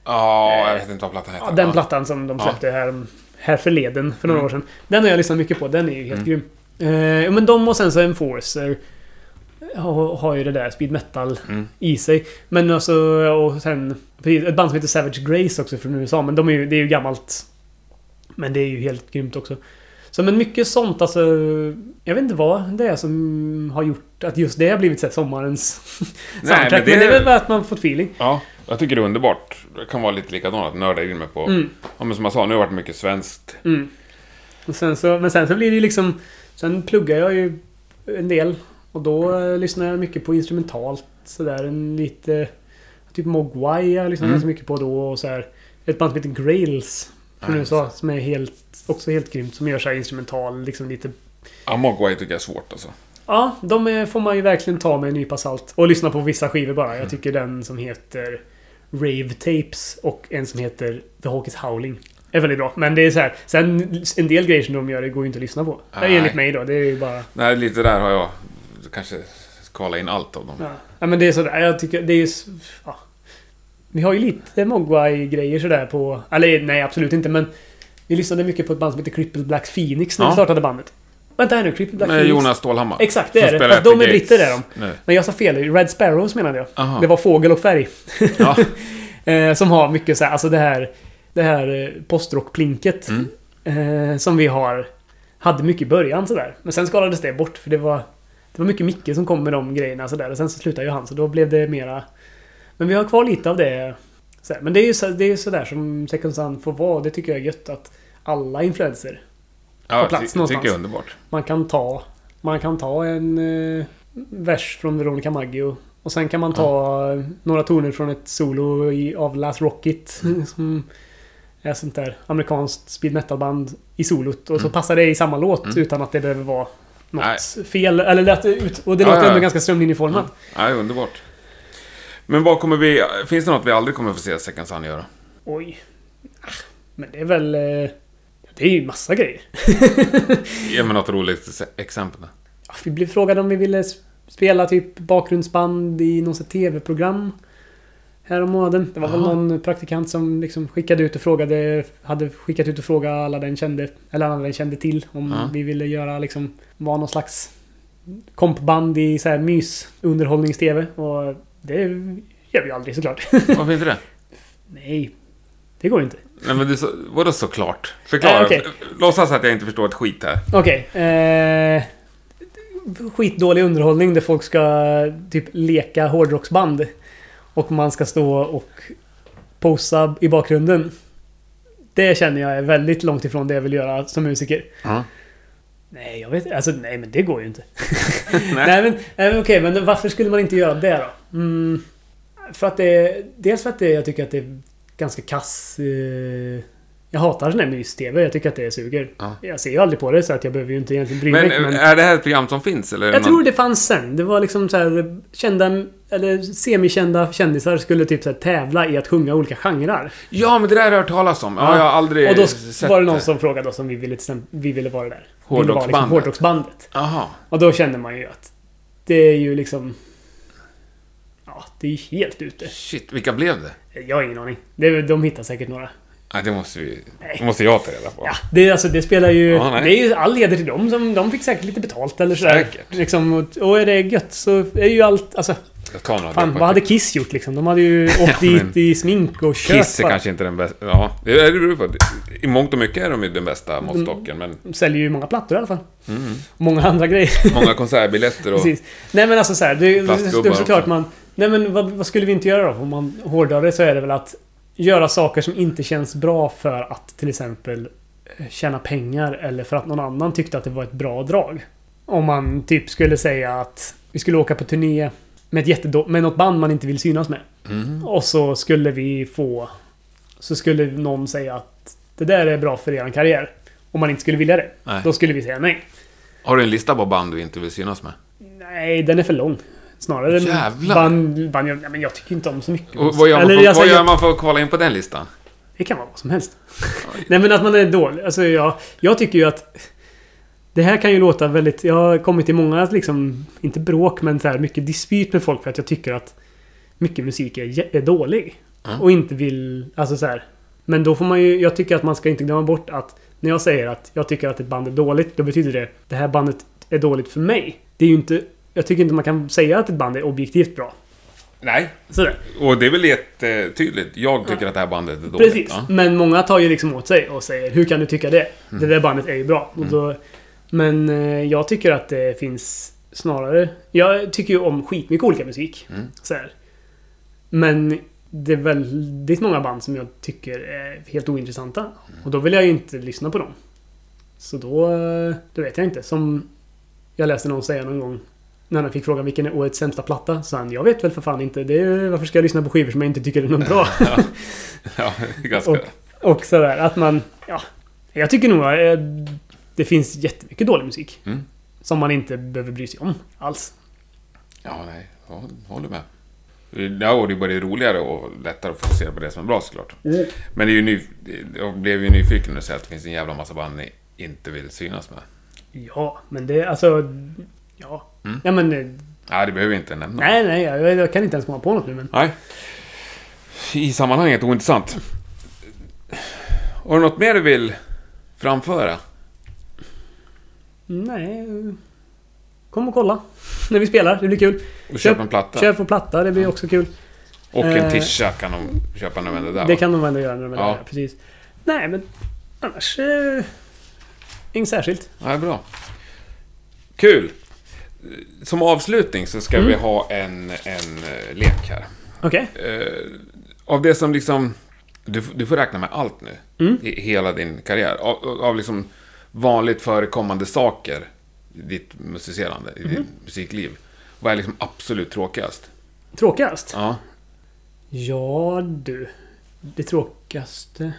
Ja, jag vet inte vad plattan heter. Ja, den plattan som de släppte här, här förleden, för några Mm. år sedan. Den har jag lyssnat mycket på. Den är ju helt Mm. grym. Eh, men de och sen så Enforcer har, har ju det där speed metal Mm. i sig. Men alltså, och sen precis, ett band som heter Savage Grace också från USA. Men de är ju, det är ju gammalt. Men det är ju helt grymt också. Så men mycket sånt alltså. Jag vet inte vad det är som har gjort att just det har blivit så sommarens *laughs* soundtrack. men men, det- det är väl bara att man fått feeling. Ja, jag tycker det är underbart. Det kan vara lite likadant, att nörda in mig på... Mm. Ja, men som jag sa, nu har det varit mycket svenskt. Mm. Och sen så, men sen så blir det ju liksom... Sen pluggar jag ju en del. Och då eh, lyssnar jag mycket på instrumentalt. Sådär en lite... Typ Mogwai jag lyssnar Mm. ganska mycket på då. Och så här, ett band som heter Grails. Från Ja, USA. Som är helt... Också helt grymt. Som gör så här instrumental, liksom lite... Ja, Mogwai tycker jag är svårt alltså. Ja, de är, får man ju verkligen ta med en nypa salt. Och lyssna på vissa skivor bara. Mm. Jag tycker den som heter Rave Tapes och en som heter The Hawk is Howling. Är väldigt bra. Men det är så här. Sen en del grejer som de gör det går ju inte att lyssna på. Nej. Enligt mig då. Det är ju bara... Nej, lite där har jag kanske skala in allt av dem. Ja. ja men det är sådär. Jag tycker det är... Ja. Vi har ju lite Mogwai-grejer sådär på... Eller nej, absolut inte. Men vi lyssnade mycket på ett band som heter Crippled Black Phoenix när Ja. vi startade bandet. Vänta här nu, Crippled Black Med Phoenix. Jonas Stålhammar. Exakt, det är det. Fast de är Gates britter är de. Nu. Men jag sa fel. Red Sparrows menade jag. Aha. Det var fågel och färg. Ja. *laughs* Eh, som har mycket så här, alltså det här... Det här eh, postrockplinket. Mm. Eh, som vi har... Hade mycket i början sådär. Men sen skalades det bort för det var... Det var mycket Micke som kom med de grejerna sådär. Och sen så slutade ju han så då blev det mera... Men vi har kvar lite av det. Sådär. Men det är ju så, det är ju sådär som Second Sun får vara. Det tycker jag är gött att alla influenser Ja, på plats ty- tycker någonstans. jag är underbart. man kan ta... Man kan ta en eh, vers från Veronica Maggio. Och sen kan man ta eh, några toner från ett solo i, av Last Rocket. Mm. *laughs* Som är sånt där amerikanskt speed metal-band i solot. Och så Mm. passar det i samma låt Mm. utan att det behöver vara något Nej. fel. Eller det ut, Och det låter ändå ganska strömlinjeformat. Ja, underbart. Men vad kommer vi... Finns det något vi aldrig kommer få se Second Sun göra? Oj. Ah, Men det är väl... eh, Det är ju massa grejer. *laughs* Ge mig något roligt exempel. Vi blev frågade om vi ville spela typ bakgrundsband i något tv-program. Häromåret. Det var väl någon praktikant som liksom skickade ut och frågade... Hade skickat ut och frågat alla den kände... Eller alla den kände till. Om Ja. vi ville göra liksom... Vara någon slags kompband i så här mys underhållnings-tv. Och det gör vi aldrig såklart. Varför inte det? *laughs* Nej. Det går inte. Nej men du, så, vadå såklart? Förklara. Eh, okej. Låtsas att jag inte förstår ett skit här. Okej. eh, skitdålig underhållning där folk ska typ leka hårdrocksband. Och man ska stå och posa i bakgrunden. Det känner jag är väldigt långt ifrån det jag vill göra som musiker. Ja. Nej, jag vet Alltså nej, men det går ju inte. Nej. *laughs* *laughs* nej, men, nej, men okej, men varför skulle man inte göra det då? Mm, för att det... Dels för att det, jag tycker att det är ganska kass... Eh, jag hatar sån här mys-tv. Jag tycker att det suger. Ja. Jag ser ju aldrig på det så att jag behöver ju inte egentligen bry Men, mig. Men är det här ett program som finns eller? jag någon- tror det fanns sen. Det var liksom så här kända eller semikända kändisar skulle typ så tävla i att sjunga olika genrer. Ja, men det där har jag hört talas om. Ja, jag har aldrig Och då sett var det någon som frågade oss om vi ville, vi ville vara där. Ville vara liksom Hårdrocksbandet. hårdrocksbandet. Jaha. Och då kände man ju att det är ju liksom... Ja, det är ju helt ute. Shit, vilka blev det? Jag har ingen aning. Det, de hittar säkert några. Nej, det måste vi... Det måste jag ta reda på. Ja, det, alltså, det spelar ju... Ja, det är ju all heder till dem. Som, de fick säkert lite betalt eller sådär. Säkert. Liksom, och, och är det gött så är ju allt... Alltså, fan, vad hade. Kiss gjort liksom? De hade ju *laughs* åkt Ja, dit i smink och kört Kiss är bara. kanske inte den bästa. Ja, det beror på. I mångt och mycket är de ju den bästa måttstocken, men De säljer ju många plattor i alla fall. Mm. Många andra grejer. många *laughs* konsertbiljetter och... Precis. Nej men alltså så här, det, det är såklart också. man... Nej men vad, vad skulle vi inte göra då? Om man hårdrar det så är det väl att göra saker som inte känns bra för att till exempel eh, tjäna pengar eller för att någon annan tyckte att det var ett bra drag. Om man typ skulle säga att vi skulle åka på turné med, ett jättedå- med något band man inte vill synas med. Mm. Och så skulle vi få... Så skulle någon säga att det där är bra för er karriär. Om man inte skulle vilja det. Nej. Då skulle vi säga nej. Har du en lista på band du inte vill synas med? Nej, den är för lång. Snarare Jävlar. band, band jag, ja, men jag tycker inte om så mycket. Och vad gör, man Eller, för, alltså, vad gör man för att kvala in på den listan? Det kan vara vad som helst. *laughs* Nej men att man är dålig. Alltså jag, jag tycker ju att... Det här kan ju låta väldigt... Jag har kommit i många liksom... Inte bråk men så här mycket dispyt med folk för att jag tycker att mycket musik är, är dålig. Mm. Och inte vill... Alltså så här. Men då får man ju... Jag tycker att man ska inte glömma bort att när jag säger att jag tycker att ett band är dåligt, då betyder det det här bandet är dåligt för mig. Det är ju inte... Jag tycker inte man kan säga att ett band är objektivt bra. Nej. Sådär. Och det är väl jättetydligt. Jag tycker att det här bandet är dåligt. Precis. Ja. Men många tar ju liksom åt sig och säger Hur kan du tycka det? Det där bandet är ju bra. Och då, men eh, jag tycker att det finns snarare... Jag tycker ju om skitmycket olika musik. Mm. Så här. Men det är väldigt många band som jag tycker är helt ointressanta. Och då vill jag ju inte lyssna på dem. Så då... eh, Då vet jag inte. Som jag läste någon säga någon gång. När han fick frågan vilken är årets sämsta platta. Så han, jag vet väl för fan inte. Det är, varför ska jag lyssna på skivor som jag inte tycker är något bra? *laughs* Ja, är ganska... Och, och sådär att man... Ja. Jag tycker nog att eh, det finns jättemycket dålig musik. Mm. Som man inte behöver bry sig om alls. Ja, nej. Jag håller med. Ja, och det är både roligare och lättare att fokusera på det som är bra såklart. Mm. Men det är ju ny... jag blev ju nyfiken när du säger att det finns en jävla massa band ni inte vill synas med. Ja, men det alltså... Ja. Mm. Ja men... eh, Nej, det behöver vi inte nämna. Nej, nej. Jag, jag kan inte ens komma på något nu men... Nej. I sammanhanget ointressant. Har du något mer du vill framföra? Nej. Kom och kolla. *laughs* När vi spelar. Det blir kul. Och köpa en platta? Köp på platta. Det blir också kul. Och en Eh, tisha kan de köpa när de är där. Det va? kan de ändå göra när de är Ja. där. Precis. Nej, men... Annars... Eh, inget särskilt. Ja, bra. Kul! Som avslutning så ska Mm. vi ha en, en eh, lek här. Okej. Eh, av det som liksom... Du, du får räkna med allt nu. Mm. I hela din karriär. Av, av liksom vanligt förekommande saker i ditt musicerande, i Mhm. ditt musikliv. Vad är liksom absolut tråkigast? Tråkigast? Ja. Ja, du. Det tråkigaste...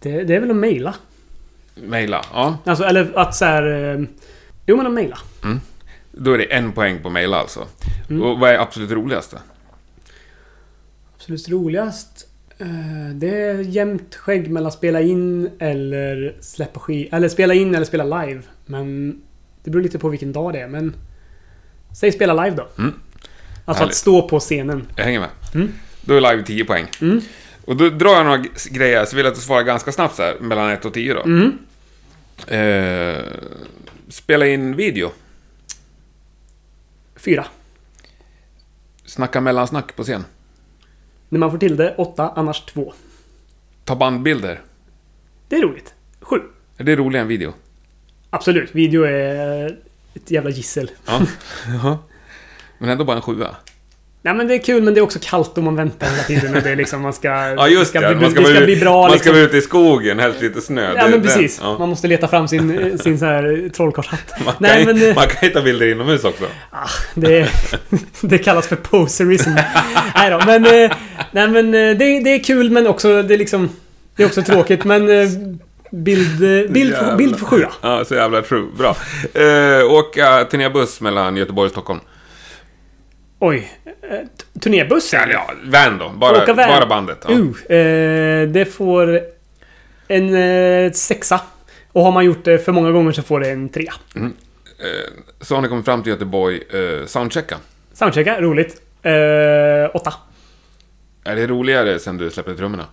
Det, det är väl att mejla. Mejla. Ja. Alltså, eller att så här... Eh, jo, men att mejla. Då är det en poäng på mejla alltså. Mm. Och vad är absolut roligaste? Absolut roligast. eh, Det är jämnt skägg mellan spela in eller släppa skiv... Eller spela in eller spela live. Men det beror lite på vilken dag det är, men... Säg spela live då. Mm. Alltså Härligt. att stå på scenen. Jag hänger med. Mm. Då är live 10 poäng. Mm. Och då drar jag några grejer, så vill jag att du svarar ganska snabbt så här, mellan 1 och 10 då. Mm. Eh, spela in video. Fyra. Snacka mellansnack på scen. När man får till det, åtta. Annars två. Ta bandbilder. Det är roligt. Sju. Är det roligare än video? Absolut. Video är ett jävla gissel. Ja. *laughs* Men ändå bara en sjua. Nej men det är kul men det är också kallt och man väntar hela tiden och det är liksom man ska... *laughs* Ja, just ska det. Man ska, det ska bli bra man liksom. ska vara ute i skogen, helst lite snö. Ja Det- men precis. ja. Man måste leta fram sin, *laughs* sin så här trollkarlshatt. Man, Nej kan, men det, man kan hitta bilder inomhus också. det, *laughs* det kallas för poserism. nej då, men... eh, Nej men eh, det, det är kul men också det är liksom... Det är också tråkigt men... eh, Bild, eh, bild, bild för sjua. Ja, så jävla true. Bra. Eh, åka turnébuss mellan Göteborg och Stockholm. Oj. eh, t- Turnébuss? Eller ja, van då. Bara, Åka van. bara bandet. Ja. Uh, eh, det får en eh, sexa. Och har man gjort det för många gånger så får det en trea. Eh, så har ni kommit fram till Göteborg. Soundchecka. Soundchecka, roligt. Åtta. Är det roligare sen du släppte trummorna?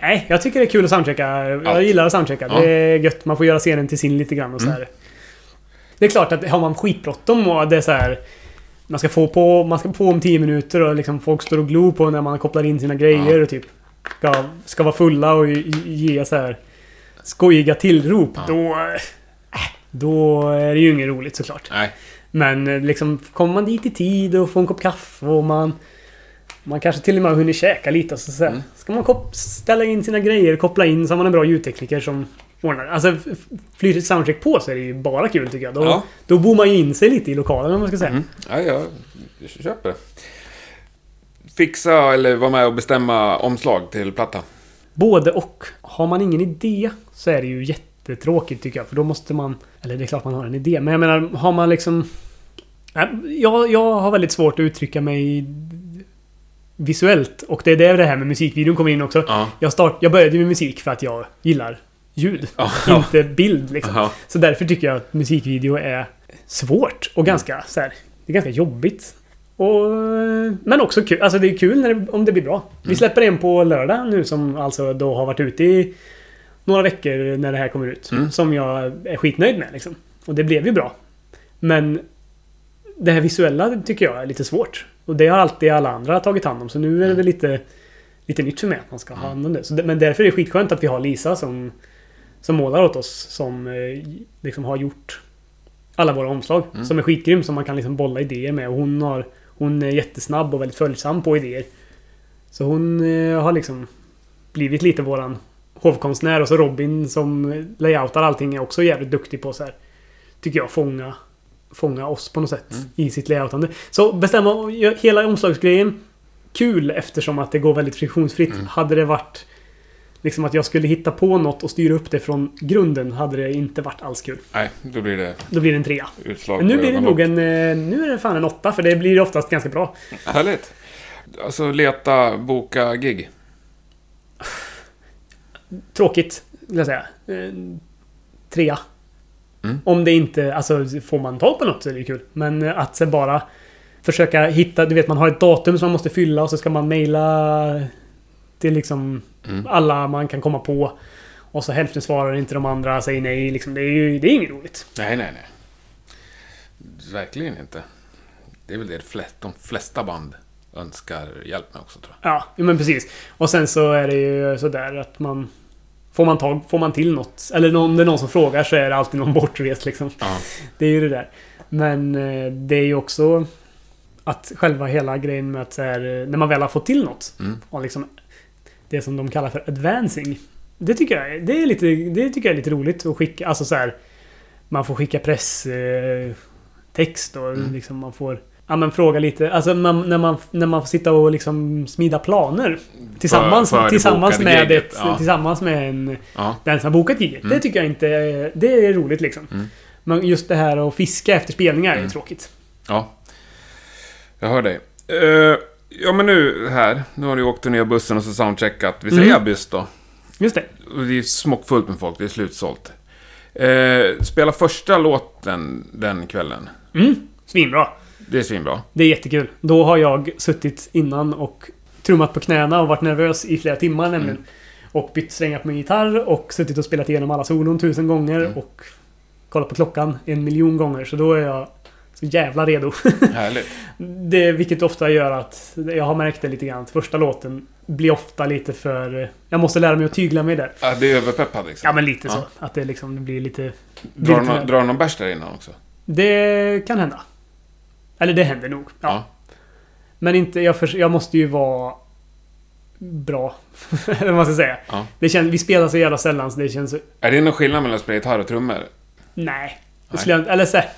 Nej, jag tycker det är kul att soundchecka. Jag Allt. gillar att soundchecka. Ja. Mm. Det är gött. Man får göra scenen till sin lite grann och så här. Det är klart att har man skitbråttom och det är så här... Man ska få på, man ska på om 10 minuter och liksom folk står och glor på när man kopplar in sina grejer och typ... Ska, ska vara fulla och ge- så här skojiga tillrop. Ja. Då... Då är det ju inget roligt såklart. Nej. Men eh, liksom kommer man dit i tid och får en kopp kaffe och man... Man kanske till och med har hunnit käka lite och så, så Mm. Ska man ställa in sina grejer, koppla in så har man en bra ljudtekniker som ordnar Alltså f- f- flyter ett soundcheck på så är det ju bara kul tycker jag. Då, Ja. då bor man ju in sig lite i lokalen om man ska säga. Mm. Ja, jag köper det. Fixa eller vara med och bestämma omslag till platta. Både och. Har man ingen idé så är det ju jättetråkigt tycker jag. För då måste man... Eller det är klart man har en idé. Men jag menar, har man liksom... Nej, Jag, jag har väldigt svårt att uttrycka mig visuellt. Och det är där det här med musikvideon kommer in också. Ja. Jag, start, jag började med musik för att jag gillar ljud. Ja. Inte bild liksom. Ja. Så därför tycker jag att musikvideo är svårt och ganska så här, Det är ganska jobbigt. Och, men också kul. Alltså det är kul det, om det blir bra. Vi släpper en på lördag nu som alltså då har varit ute i några veckor när det här kommer ut. Mm. Som jag är skitnöjd med liksom. Och det blev ju bra. Men det här visuella tycker jag är lite svårt. Och det har alltid alla andra tagit hand om. Så nu är det väl lite, lite nytt för mig att man ska ha hand om det. Så. Men därför är det skitskönt att vi har Lisa som, som målar åt oss. Som eh, liksom har gjort alla våra omslag. Mm. Som är skitgrym. Som man kan liksom bolla idéer med. Och hon, har, hon är jättesnabb och väldigt följsam på idéer. Så hon eh, har liksom blivit lite våran hovkonstnär. Och så Robin som layoutar allting är också jävligt duktig på så här. Tycker jag fånga fånga oss på något sätt Mm. i sitt layoutande. Så bestämma hela omslagsgrejen kul eftersom att det går väldigt friktionsfritt. Mm. Hade det varit liksom att jag skulle hitta på något och styra upp det från grunden hade det inte varit alls kul. Nej, då blir det Då blir det en trea. utslag Men nu blir det nog en... eh, Nu är det fan en åtta för det blir oftast ganska bra. Härligt. Alltså leta, boka gig. Tråkigt, vill jag säga. Eh, Trea. Mm. Om det inte... Alltså får man tag på något så är det kul. Men eh, att så bara försöka hitta... Du vet man har ett datum som man måste fylla och så ska man mejla till liksom Mm. alla man kan komma på. Och så hälften svarar inte, de andra säger nej. Liksom, det är ju det är inget roligt. Nej, nej, nej. Verkligen inte. Det är väl det flest, de flesta band önskar hjälp med också tror jag. Ja, men precis. Och sen så är det ju sådär att man... Får man tag, får man till något. Eller om det är någon som frågar så är det alltid någon *laughs* bortrest liksom. Ja. Det är ju det där. Men eh, det är ju också att själva hela grejen med att så här, när man väl har fått till något Mm. och liksom det som de kallar för advancing. Det tycker jag, det är lite, det tycker jag är lite roligt att skicka. Alltså så här, man får skicka press eh, och Mm. liksom man får Ja men fråga lite, alltså man, när, man, när man får sitta och liksom smida planer Tillsammans, För- för tillsammans med giget, ett, ja. tillsammans med en Ja. den som har bokat giget. Mm. Det tycker jag inte Det är roligt liksom. Mm. Men just det här att fiska efter spelningar är Mm. tråkigt. Ja. Jag hör dig. Eh, ja, men nu här. Nu har du åkt ner bussen och så soundcheckat. Vi säger Mm. Abyss då. Just det. Och det är smockfullt med folk. Det är slutsålt. Eh, spela första låten den kvällen. Mm. Svinbra. Det är svinbra. Det är jättekul. Då har jag suttit innan och trummat på knäna och varit nervös i flera timmar nämligen. Mm. Och bytt strängar på min gitarr och suttit och spelat igenom alla solon tusen gånger Mm. och kollat på klockan en miljon gånger. Så då är jag så jävla redo. Härligt. *laughs* Det, vilket ofta gör att jag har märkt det lite grann. att Första låten blir ofta lite för... Jag måste lära mig att tygla mig där. Ja, det är överpeppad liksom. Ja, men lite Ja. så. Att det liksom det blir lite... Drar väl. drar någon bärs där innan också? Det kan hända. Eller det händer nog. Ja. Ja. Men inte... Jag, förs- jag måste ju vara bra. *laughs* Eller vad man ska säga. Ja. Det känns, vi spelar så jävla sällan så det känns... Är det någon skillnad mellan att spela gitarr och trummor? Nej. Nej. eller så här,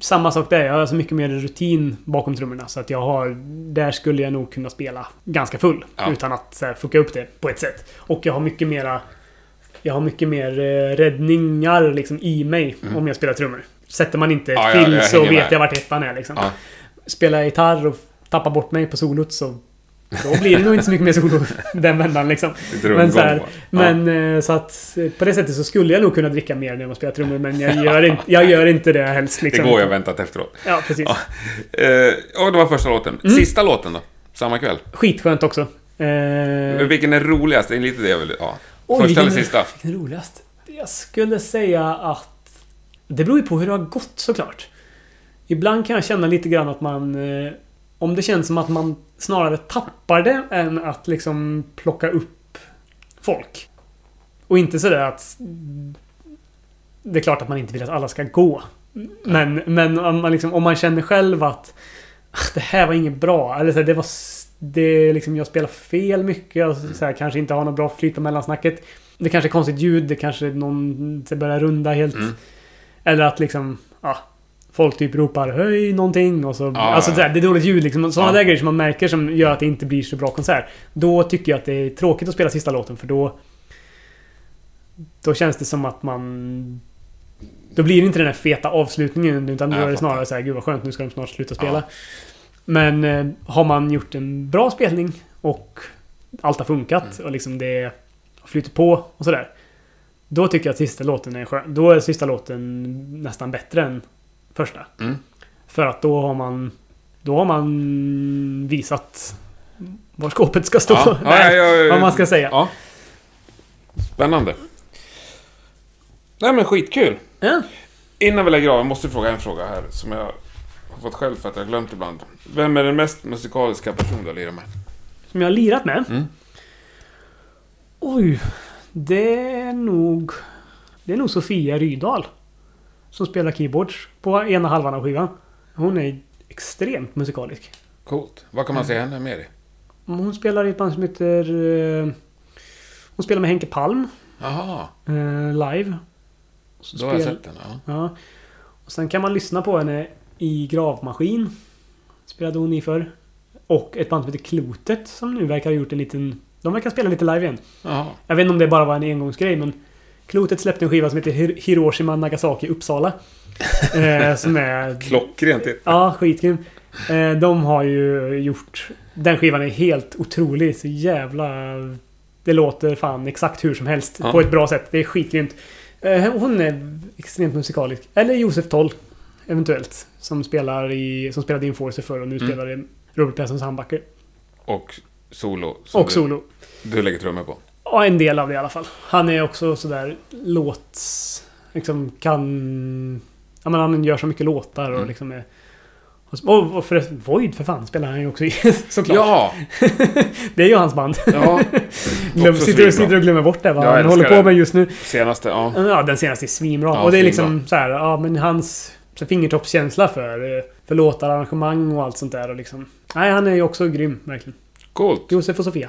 Samma sak där. Jag har så mycket mer rutin bakom trummorna. Så att jag har... Där skulle jag nog kunna spela ganska full. Ja. Utan att så här, fucka upp det på ett sätt. Och jag har mycket mera... Jag har mycket mer eh, räddningar liksom i mig om jag spelar trummor. Sätter man inte Mm. Ja, ja, fill jag så vet med. jag vart ettan är liksom. Ja. Spelar jag gitarr och tappar bort mig på solot så... Då blir det nog inte så mycket mer solo den vändan liksom. Men, så, här, men eh, så att eh, på det sättet så skulle jag nog kunna dricka mer när man spelar trummor men jag gör inte, jag gör inte det helst. Det Liksom. går jag väntat efteråt. Ja, precis. Ja. Eh, och det var första låten. Mm. Sista låten då? Samma kväll? Skitskönt också. Eh, Vilken är roligast? Det är lite det jag vill... Ja. oj, Första eller sista? Vilken roligast? Jag skulle säga att... Det beror ju på hur det har gått såklart. Ibland kan jag känna lite grann att man... Om det känns som att man snarare tappar det än att liksom plocka upp folk. Och inte sådär att... Det är klart att man inte vill att alla ska gå. Men, men om, man liksom, om man känner själv att "Ah, det här var inget bra. Eller så här, det var... Det liksom, jag spelar fel mycket. Och så här, kanske inte har något bra flyt på mellansnacket. Det kanske är konstigt ljud. Det kanske är någon så börjar runda helt. Mm. Eller att liksom... Ja, folk typ ropar höj någonting och så... Ja, alltså ja. det, är dåligt ljud liksom. Sådana Ja. där grejer som man märker som gör att det inte blir så bra konsert. Då tycker jag att det är tråkigt att spela sista låten för då... Då känns det som att man... Då blir det inte den här feta avslutningen utan då är det snarare så här, gud vad skönt, nu ska de snart sluta spela. Ja. Men eh, har man gjort en bra spelning och allt har funkat Mm. och liksom det har flyttat på och sådär. Då tycker jag att sista låten är skön. Då är sista låten nästan bättre än första. Mm. För att då har man... Då har man visat var skåpet ska stå. Ja, *laughs* Nej, ja, ja, vad man ska säga. Spännande. Nej men skitkul. Innan vi lägger av, jag måste fråga en fråga här som jag har fått själv för att jag har glömt ibland. Vem är den mest musikaliska person du har lirat med? Som jag har lirat med? Mm. Oj. Det är nog... Det är nog Sofia Rydahl. Som spelar keyboards på ena halvan av skivan. Hon är extremt musikalisk. Coolt. Vad kan man säga henne mer i? Hon spelar i ett band som heter... eh, Hon spelar med Henke Palm. Jaha, eh, live. Så då har jag spel- sett den. Ja. Ja. Och sen kan man lyssna på henne i Gravmaskin. Spelade hon i för. Och ett band som heter Klotet som nu verkar ha gjort en liten... De verkar spela lite live igen. Jaha. Jag vet inte om det bara var en engångsgrej men Klotet släppte en skiva som heter Hir- Hiroshima Nagasaki Uppsala. eh, *laughs* som är... Klockrent titel. Ja, skitgrym. Eh, de har ju gjort... Den skivan är helt otrolig. Så jävla... Det låter fan exakt hur som helst. Ja. På ett bra sätt. Det är skitgrymt. Eh, hon är extremt musikalisk. Eller Josef Toll. Eventuellt. Som spelar i... Som spelade i Enforcer förr och nu Mm. spelar i Robert Perssons handbacker. Och solo. Och du, solo. Du lägger trummor på. Ja, en del av det i alla fall. Han är också sådär låts... Liksom kan... Ja men han gör så mycket låtar och Mm. liksom är... Och, och förresten, Void för fan spelar han ju också i *laughs* såklart. Ja! *laughs* Det är ju hans band. ja. *laughs* Glöm, sitter, svinbra. sitter och glömmer bort det vad Jag han håller på med just nu. Senaste, ja. Ja, den senaste är svinbra. Ja, och det är liksom så här, ja men hans så fingertoppskänsla för, för låtar, arrangemang och allt sånt där och liksom... Nej, han är ju också grym, verkligen. Coolt. Josef och Sofia.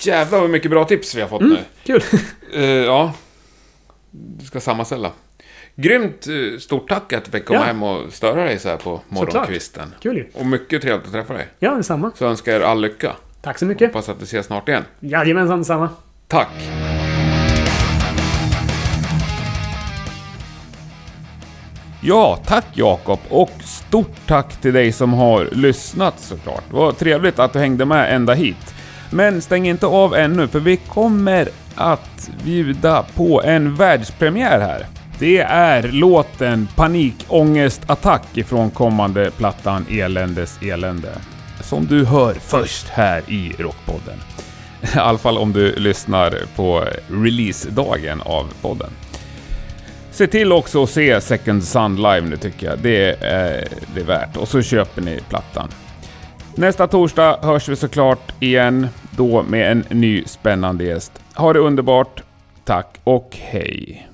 Jävlar vad mycket bra tips vi har fått Mm. nu. Kul! Eh, ja. Du ska sammanställa. Grymt eh, stort tack att du fick komma Ja. hem och störa dig så här på morgonkvisten. Kul ju. Och mycket trevligt att träffa dig. Ja, detsamma. Så önskar jag er all lycka. Tack så mycket. Hoppas att vi ses snart igen. Jajamensan, detsamma. Tack! Ja, tack Jakob och stort tack till dig som har lyssnat såklart. Det var trevligt att du hängde med ända hit. Men stäng inte av ännu för vi kommer att bjuda på en världspremiär här. Det är låten Panikångestattack ifrån kommande plattan Eländes elände. Som du hör först här i Rockpodden. I alla fall om du lyssnar på releasedagen av podden. Se till också att se Second Sun live nu tycker jag. Det är det är värt. Och så köper ni plattan. Nästa torsdag hörs vi såklart igen då med en ny spännande gäst. Ha det underbart, tack och hej!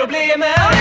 problemen